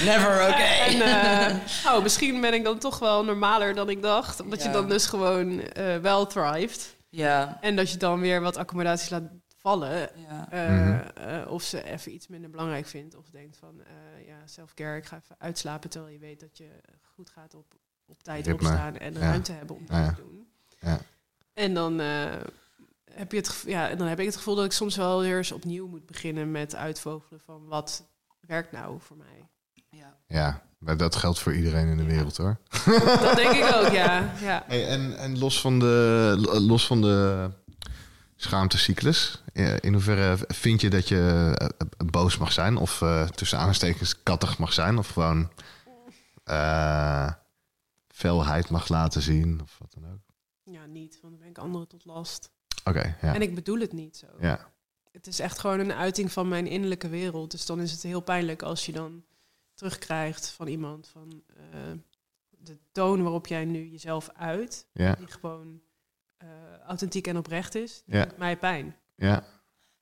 Never oké. En uh, oh, misschien ben ik dan toch wel normaler dan ik dacht. Omdat je dan dus gewoon uh, wel thrived. Ja. En dat je dan weer wat accommodaties laat vallen. Ja. Mhm. of ze even iets minder belangrijk vindt. Of denkt van, ja, self-care, ik ga even uitslapen. Terwijl je weet dat je goed gaat op, op tijd opstaan en ruimte hebben om dat te doen. Ja. En dan heb je het ja, dan heb ik het gevoel dat ik soms wel weer eens opnieuw moet beginnen met uitvogelen van wat werkt nou voor mij. Ja, ja maar dat geldt voor iedereen in de wereld hoor. Dat denk ik ook, ja. ja. Hey, en, en los van de, los van de schaamtecyclus, in hoeverre vind je dat je eh, boos mag zijn of uh, tussen aanstekens kattig mag zijn of gewoon uh, felheid mag laten zien of wat dan ook? Ja, niet, want dan ben ik anderen tot last. Oké. ja. En ik bedoel het niet zo. Ja. Het is echt gewoon een uiting van mijn innerlijke wereld. Dus dan is het heel pijnlijk als je dan terugkrijgt van iemand van uh, de toon waarop jij nu jezelf uit, ja. die gewoon authentiek en oprecht is, ja. mij pijn. Ja.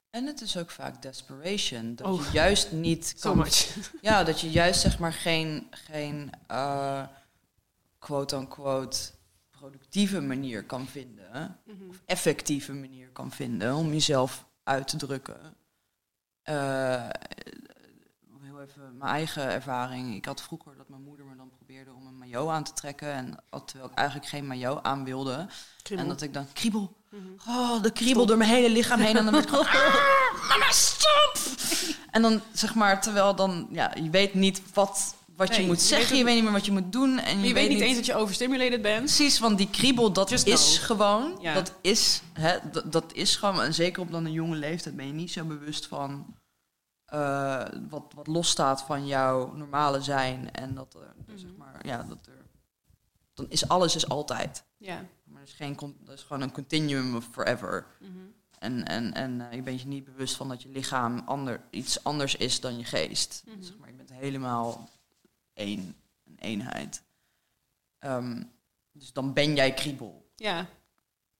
En het is ook vaak desperation. Dat oh. je juist niet kan. So much. Ja, dat je juist zeg maar geen, geen uh, quote-unquote productieve manier kan vinden, mhm. of effectieve manier kan vinden om jezelf uit te drukken. Uh, heel even mijn eigen ervaring. Ik had vroeger dat mijn moeder me dan probeerde om een maillot aan te trekken. En terwijl ik eigenlijk geen maillot aan wilde. En dat ik dan kriebel. Mhm. Oh, de kriebel door mijn hele lichaam heen. En dan ben ik gewoon, ah, mama, stop! En dan zeg maar, terwijl dan, ja, je weet niet wat, wat je moet zeggen, je weet niet meer wat je moet doen. En je, je weet, niet eens dat je overstimulated bent. Precies, want die kriebel, dat is gewoon. Dat, is, hè, dat, is gewoon, en zeker op dan een jonge leeftijd ben je niet zo bewust van uh, wat, wat losstaat van jouw normale zijn. En dat er, dus zeg maar, ja, dat er, dan is alles is altijd. Ja. Maar het is, geen, dat is gewoon een continuum of forever. Mm -hmm. En, en, en uh, je bent je niet bewust van dat je lichaam ander, iets anders is dan je geest. Mm -hmm. zeg maar, je bent helemaal één, een eenheid. Um, dus dan ben jij kriebel. Ja.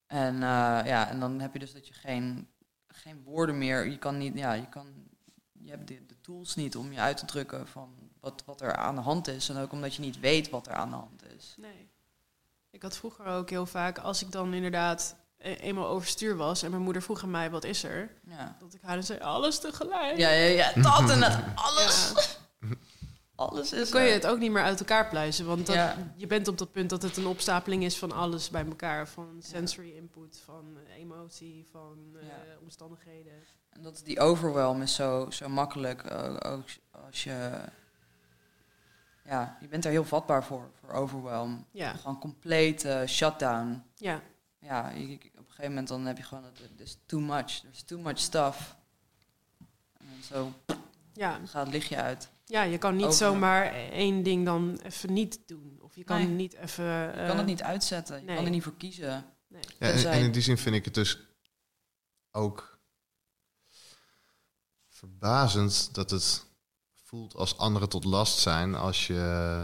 En, uh, ja, en dan heb je dus dat je geen, geen woorden meer... Je kan niet... Ja, je, kan, je hebt de, de tools niet om je uit te drukken van wat, wat er aan de hand is. En ook omdat je niet weet wat er aan de hand is. Nee. Ik had vroeger ook heel vaak, als ik dan inderdaad e-, eenmaal overstuur was en mijn moeder vroeg aan mij wat is er, ja. dat ik haar dan zei alles tegelijk. Ja, ja, ja, dat en dat, alles. Ja. Alles is. Dan kun je het ook niet meer uit elkaar pluizen. Want dat, je bent op dat punt dat het een opstapeling is van alles bij elkaar. Van sensory input, van emotie, van uh, omstandigheden. En dat die overwhelm is zo, zo makkelijk. Uh, ook als je. Ja, je bent er heel vatbaar voor, voor overwhelm. Ja. Gewoon compleet uh, shutdown. Ja. Ja, je, op een gegeven moment dan heb je gewoon, there's too much, there's too much stuff. En zo ja. gaat het lichtje uit. Ja, je kan niet zomaar één ding dan even niet doen. Of je kan niet even... je kan het eh, niet uitzetten. Je kan er niet voor kiezen. Nee. Ja, en, in die zin vind ik het dus ook verbazend dat het voelt als anderen tot last zijn als je,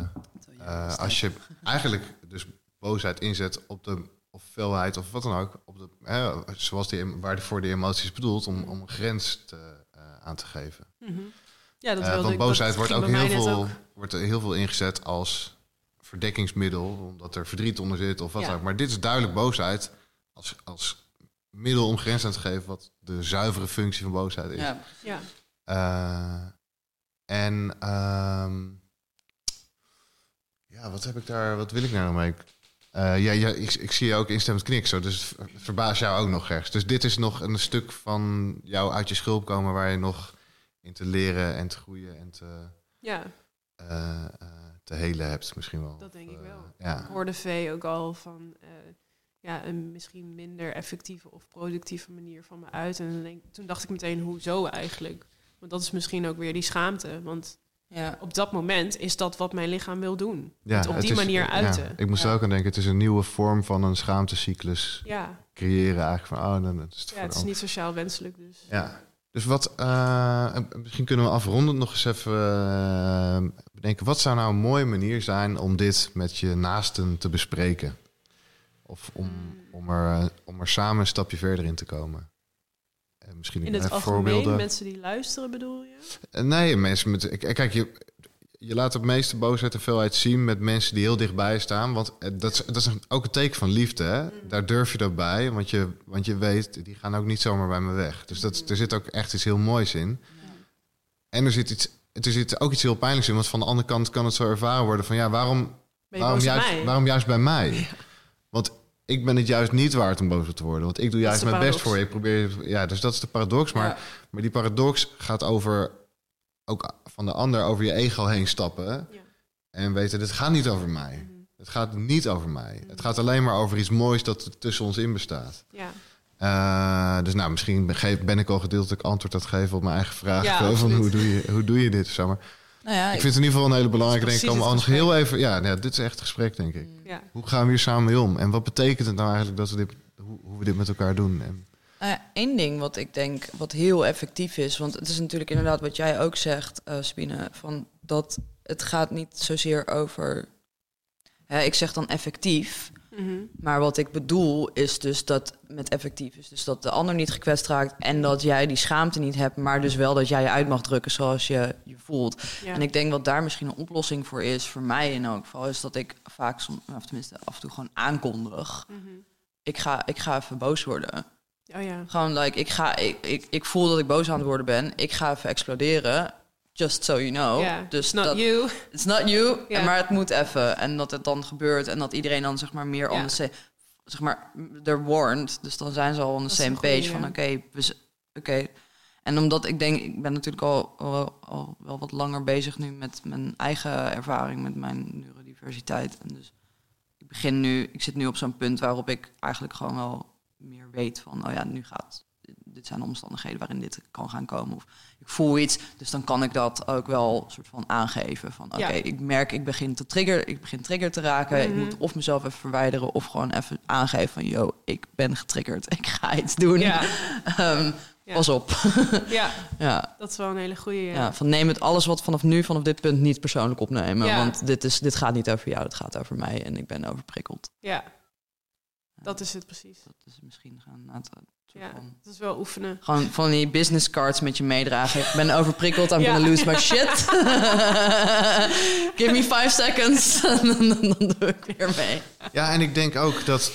uh, als je eigenlijk dus boosheid inzet op de of felheid of wat dan ook, op de, hè, zoals die, waarvoor die emoties bedoeld, om, om een grens te, uh, aan te geven. Mm -hmm. Ja, dat uh, want boosheid wordt ook heel veel, wordt er heel veel ingezet als verdekkingsmiddel, omdat er verdriet onder zit of wat dan ook. Maar dit is duidelijk boosheid als, als middel om grens aan te geven, wat de zuivere functie van boosheid is. Ja. ja. Uh, en um, ja, wat heb ik daar, wat wil ik nou mee? Uh, ja, ja ik, ik, zie je ook instemmend knik zo, dus het verbaast jou ook nog ergens. Dus dit is nog een stuk van jou uit je schulp komen waar je nog in te leren en te groeien en te, ja. Uh, uh, te helen hebt misschien wel. Dat denk ik wel. Ja. Ik hoorde V ook al van ja, een misschien minder effectieve of productieve manier van me uit. En denk, toen dacht ik meteen, hoezo eigenlijk? Want dat is misschien ook weer die schaamte. Want ja. op dat moment is dat wat mijn lichaam wil doen. Ja, het op die manier uiten. Ja, ik moest ja. ook aan denken, het is een nieuwe vorm van een schaamtecyclus ja. creëren. Eigenlijk van, oh, dan, is het, ja, het is niet sociaal wenselijk. Dus. Ja. Dus wat, uh, misschien kunnen we afronden nog eens even uh, bedenken. Wat zou nou een mooie manier zijn om dit met je naasten te bespreken? Of om, om, er, om er samen een stapje verder in te komen? En misschien in het algemeen, voorbeelden. mensen die luisteren bedoel je? Nee, mensen met... Kijk, je, je laat het meeste boosheid en veelheid zien met mensen die heel dichtbij staan. Want dat is, dat is ook een teken van liefde. Hè? Mm. Daar durf je dat bij, want je, want je weet, die gaan ook niet zomaar bij me weg. Dus dat, er zit ook echt iets heel moois in. En er zit, iets, er zit ook iets heel pijnlijks in, want van de andere kant kan het zo ervaren worden van ja, waarom, waarom, juist, waarom juist bij mij? Want ik ben het juist niet waard om boos te worden. Want ik doe juist mijn best voor je. Ik probeer, ja, dus dat is de paradox. Maar, maar die paradox gaat over ook van de ander over je ego heen stappen. Ja. En weten, dit gaat niet over mij. Mhm. Het gaat niet over mij. Het gaat alleen maar over iets moois dat tussen ons in bestaat. Ja. Uh, dus nou, misschien ben ik al gedeeltelijk antwoord aan het geven op mijn eigen vraag. Ja, van hoe doe, je, hoe doe je dit? Zeg maar. Nou ja, ik, vind het in ieder geval een hele belangrijke. Denk ik om nog heel even. Ja, nou ja, dit is echt een gesprek, denk ik. Ja. Hoe gaan we hier samen mee om? En wat betekent het nou eigenlijk dat we dit, hoe, hoe we dit met elkaar doen? En, Eén uh, ding wat ik denk wat heel effectief is, want het is natuurlijk inderdaad wat jij ook zegt, uh, Spine, van dat het gaat niet zozeer over. Hè, ik zeg dan effectief, mhm. maar wat ik bedoel is dus dat met effectief is dus dat de ander niet gekwetst raakt en dat jij die schaamte niet hebt, maar dus wel dat jij je uit mag drukken zoals je je voelt. En ik denk wat daar misschien een oplossing voor is, voor mij in elk geval, is dat ik vaak, of tenminste af en toe gewoon aankondig. Mhm. Ik, ga, ik ga even boos worden. Oh ja. Gewoon, like, ik, ga, ik, ik, ik voel dat ik boos aan het worden ben. Ik ga even exploderen. Just so you know. Yeah. Dus not dat, you. It's not you. Maar het moet even. En dat het dan gebeurt. En dat iedereen dan zeg maar meer on the Zeg maar, they're warned. Dus dan zijn ze al on the same page. Van oké, oké. En omdat ik denk, ik ben natuurlijk al, al, al, wel wat langer bezig nu met mijn eigen ervaring met mijn neurodiversiteit. En dus ik begin nu, ik zit nu op zo'n punt waarop ik eigenlijk gewoon wel meer weet van, oh ja, nu gaat, dit zijn omstandigheden waarin dit kan gaan komen. Of ik voel iets, dus dan kan ik dat ook wel soort van aangeven. Van oké, ik merk, ik begin te trigger, ik begin trigger te raken. Ik mhm. moet of mezelf even verwijderen of gewoon even aangeven van, yo, ik ben getriggerd, ik ga iets doen. Ja. um, Pas op. ja, ja, dat is wel een hele goede. Ja. ja. van neem het alles wat vanaf nu, vanaf dit punt, niet persoonlijk opnemen. Want dit, is, dit gaat niet over jou, het gaat over mij en ik ben overprikkeld. Ja, dat is het precies. Dat is misschien gaan. Ja, dat is wel oefenen. Gewoon van die business cards met je meedragen. Ik ben overprikkeld, I'm ja. gonna lose my shit. Give me five seconds. dan, doe ik weer mee. Ja, en ik denk ook dat,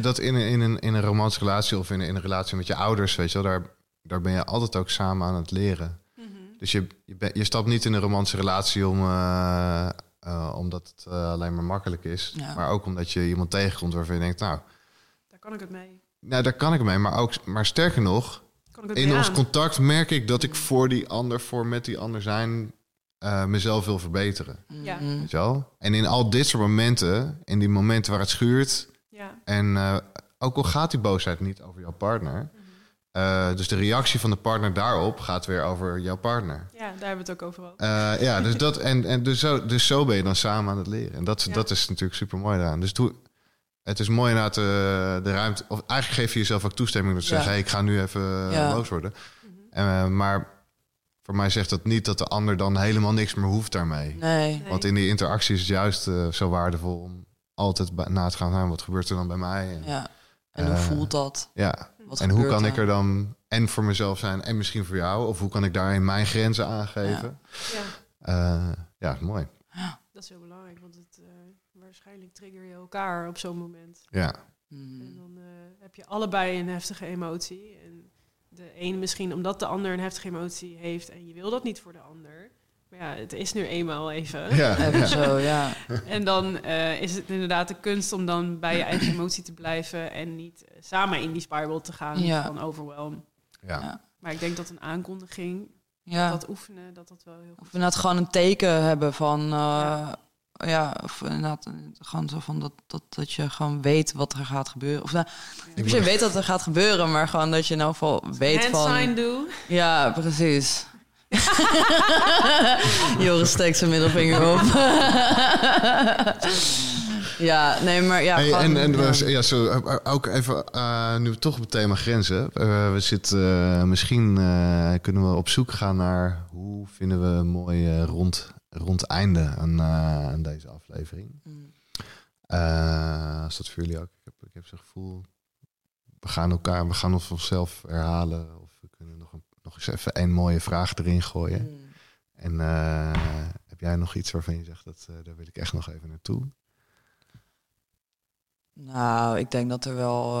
dat in, een, in, een, in een romantische relatie of in een, in een relatie met je ouders, weet je wel, daar, daar ben je altijd ook samen aan het leren. Mhm. Dus je, je, ben, je stapt niet in een romantische relatie om, uh, uh, omdat het uh, alleen maar makkelijk is. Maar ook omdat je iemand tegenkomt waarvan je denkt, nou... Daar kan ik het mee. Nou, daar kan ik het mee. Maar, ook, maar sterker nog, in ons contact merk ik dat ik voor die ander, voor met die ander zijn, uh, mezelf wil verbeteren. Ja. Weet je wel? En in al dit soort momenten, in die momenten waar het schuurt... Ja. En ook al gaat die boosheid niet over jouw partner... Uh, dus de reactie van de partner daarop gaat weer over jouw partner. Ja, daar hebben we het ook over. Uh, ja, dus, dat, en, en dus, zo, dus zo ben je dan samen aan het leren. En dat, dat is natuurlijk super mooi daaraan. Dus het is mooi na de, de ruimte. Of eigenlijk geef je jezelf ook toestemming door te zeggen: hey, ik ga nu even ja. boos worden. Mm -hmm. maar voor mij zegt dat niet dat de ander dan helemaal niks meer hoeft daarmee. Nee. Want in die interactie is het juist zo waardevol om altijd na te gaan: wat gebeurt er dan bij mij? En, ja. En hoe voelt dat? Ja, en hoe kan ik er dan en voor mezelf zijn en misschien voor jou? Of hoe kan ik daarin mijn grenzen aangeven? Ja, ja. Uh, ja mooi. Dat is heel belangrijk, want het, uh, waarschijnlijk trigger je elkaar op zo'n moment. Ja. Mm. En dan uh, heb je allebei een heftige emotie. En de een misschien omdat de ander een heftige emotie heeft en je wil dat niet voor de ander. Ja, het is nu eenmaal even. Ja, even zo, ja. En dan uh, is het inderdaad de kunst om dan bij je eigen emotie te blijven en niet uh, samen in die spiral te gaan ja. van overwhelm. Ja. ja. Maar ik denk dat een aankondiging, ja. dat oefenen, dat dat wel heel goed Of inderdaad gewoon een teken hebben van... Uh, ja. ja. of inderdaad gewoon zo van dat, dat, dat je gewoon weet wat er gaat gebeuren. Of nou, ja. je weet dat er gaat gebeuren, maar gewoon dat je in ieder geval weet Hand van... sign do. Ja, precies. Joris steekt zijn middelvinger op. ja, nee, maar ja. Hey, en en ja. ja. zo, ook even, uh, nu toch op het thema grenzen. Uh, we zitten, uh, misschien kunnen we op zoek gaan naar hoe vinden we een mooi rond, rond einde aan, aan deze aflevering. Mm. als dat voor jullie ook. Ik heb, ik heb zo'n gevoel, we gaan elkaar, we gaan ons onszelf herhalen nog eens even een mooie vraag erin gooien. Hmm. En uh, heb jij nog iets waarvan je zegt dat daar wil ik echt nog even naartoe? Nou, ik denk dat er wel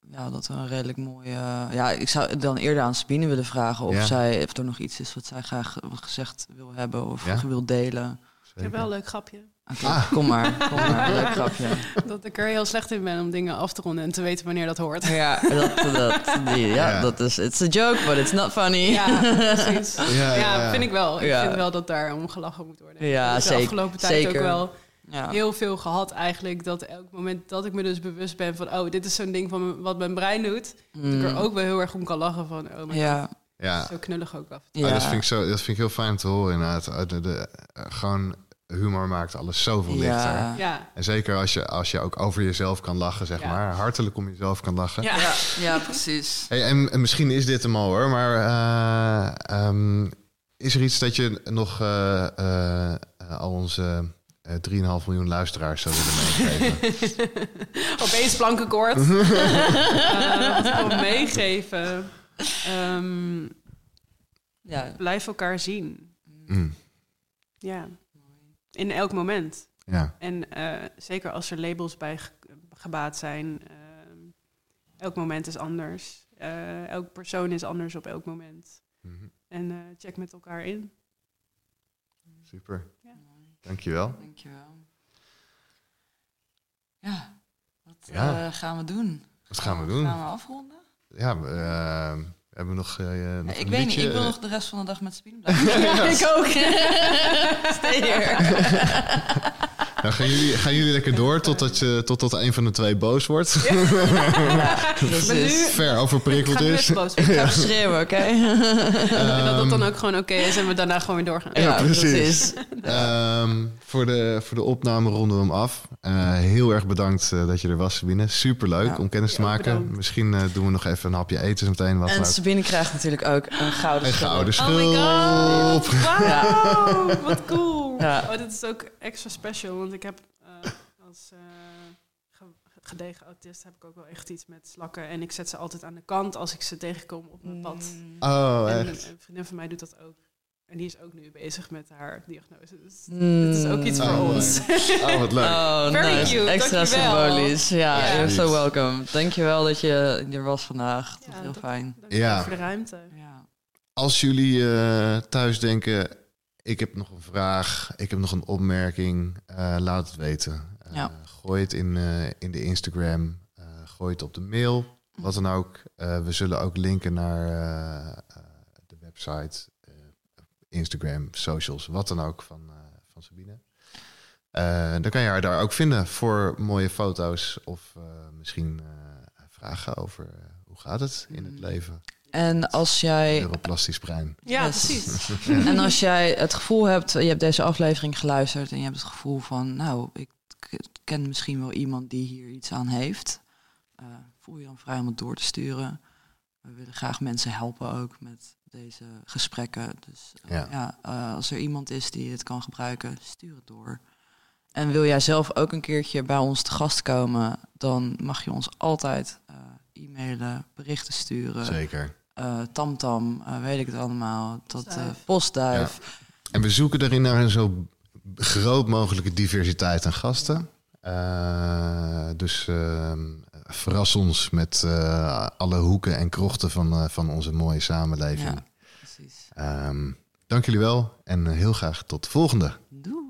ja, dat we een redelijk mooie. ja, ik zou dan eerder aan Sabine willen vragen of zij of er nog iets is wat zij graag gezegd wil hebben of ja? wil delen. Ik heb wel een leuk grapje. Ah. Kom maar, kom maar, leuk grapje. Dat ik er heel slecht in ben om dingen af te ronden en te weten wanneer dat hoort. Ja, dat, dat, die, ja, dat is, it's a joke, but it's not funny. Ja, precies. Ja, ja, vind ik wel. Ik vind wel dat daar om gelachen moet worden. Ja, zeker. De afgelopen tijd zeker. ook wel ja. heel veel gehad eigenlijk. Dat elk moment dat ik me dus bewust ben van... oh, dit is zo'n ding van wat mijn brein doet... dat ik er mm. ook wel heel erg om kan lachen van... oh mijn ja. Ja. Zo knullig ook af. Ja. dat, vind ik zo, dat vind ik heel fijn te horen inderdaad. De, de, uh, gewoon humor maakt alles zoveel lichter. Ja. En zeker als je, als je ook over jezelf kan lachen, zeg maar. Hartelijk om jezelf kan lachen. Ja, ja. precies. Hey, en, en, misschien is dit hem al hoor, maar uh, um, is er iets dat je nog uh, al onze uh, eh, 3,5 miljoen luisteraars zou willen meegeven. Opeens plankenkoord. uh, wat ik wil meegeven. Um, ja. Blijf elkaar zien. Mm. Ja. In elk moment. Ja. En uh, zeker als er labels bij gebaat zijn. Uh, elk moment is anders. Uh, elk persoon is anders op elk moment. Mm -hmm. En check met elkaar in. Super. Dankjewel. Dankjewel. Ja, wat ja. Uh, gaan we doen? Wat gaan we doen? Gaan we afronden? Ja, we hebben nog, uh, nog Ik weet niet, ik wil nog de rest van de dag met Spien blijven. ja, ik ook. Stay here. Nou, gaan, jullie, gaan jullie lekker door totdat, je, totdat een van de twee boos wordt? Ja. Ver overprikkeld is. Ik ga schreeuwen, oké? dat dat dan ook gewoon oké is en we daarna gewoon weer doorgaan. Ja, precies. um, voor, de, voor de opname ronden we hem af. Uh, heel erg bedankt uh, dat je er was, Sabine. Superleuk ja. om kennis te maken. Bedankt. Misschien uh, doen we nog even een hapje eten meteen. Wat en Sabine krijgt natuurlijk ook een gouden Een gouden. Oh my god! Wow, wat cool. Oh, dit is ook extra special, want ik heb als gedegen autist heb ik ook wel echt iets met slakken. En ik zet ze altijd aan de kant als ik ze tegenkom op mijn pad. Oh, en echt? een vriendin van mij doet dat ook. En die is ook nu bezig met haar diagnose. Dus mm. is ook iets voor oh, ons. Oh, wat leuk. Oh, Very nice. cute. Extra Dankjewel. symbolisch. Ja, yeah. you're so welcome. Dankjewel dat je er was vandaag. Dat ja, heel fijn. Dankjewel ja. voor de ruimte. Ja. Als jullie uh, thuis denken, ik heb nog een vraag, ik heb nog een opmerking, uh, laat het weten. Uh, ja. Gooi het in, in de Instagram, gooi het op de mail, wat dan ook. we zullen ook linken naar de website Instagram, socials, wat dan ook van, van Sabine. Dan kan je haar daar ook vinden voor mooie foto's of misschien vragen over hoe gaat het in het mm. leven. En als jij. Neuroplastisch brein. Ja, precies. En als jij het gevoel hebt, je hebt deze aflevering geluisterd en je hebt het gevoel van, nou, ik ken misschien wel iemand die hier iets aan heeft. voel je dan vrij om het door te sturen. We willen graag mensen helpen ook met deze gesprekken. Dus uh, ja, ja uh, als er iemand is die het kan gebruiken, stuur het door. En wil jij zelf ook een keertje bij ons te gast komen, dan mag je ons altijd uh, e-mailen, berichten sturen. Zeker. Tamtam, weet ik het allemaal. Tot postduif. Ja. En we zoeken erin naar een zo groot mogelijke diversiteit aan gasten. dus ehm, verras ons met uh, alle hoeken en krochten van, uh, van onze mooie samenleving. Ja, precies. Um, dank jullie wel en heel graag tot de volgende. Doei.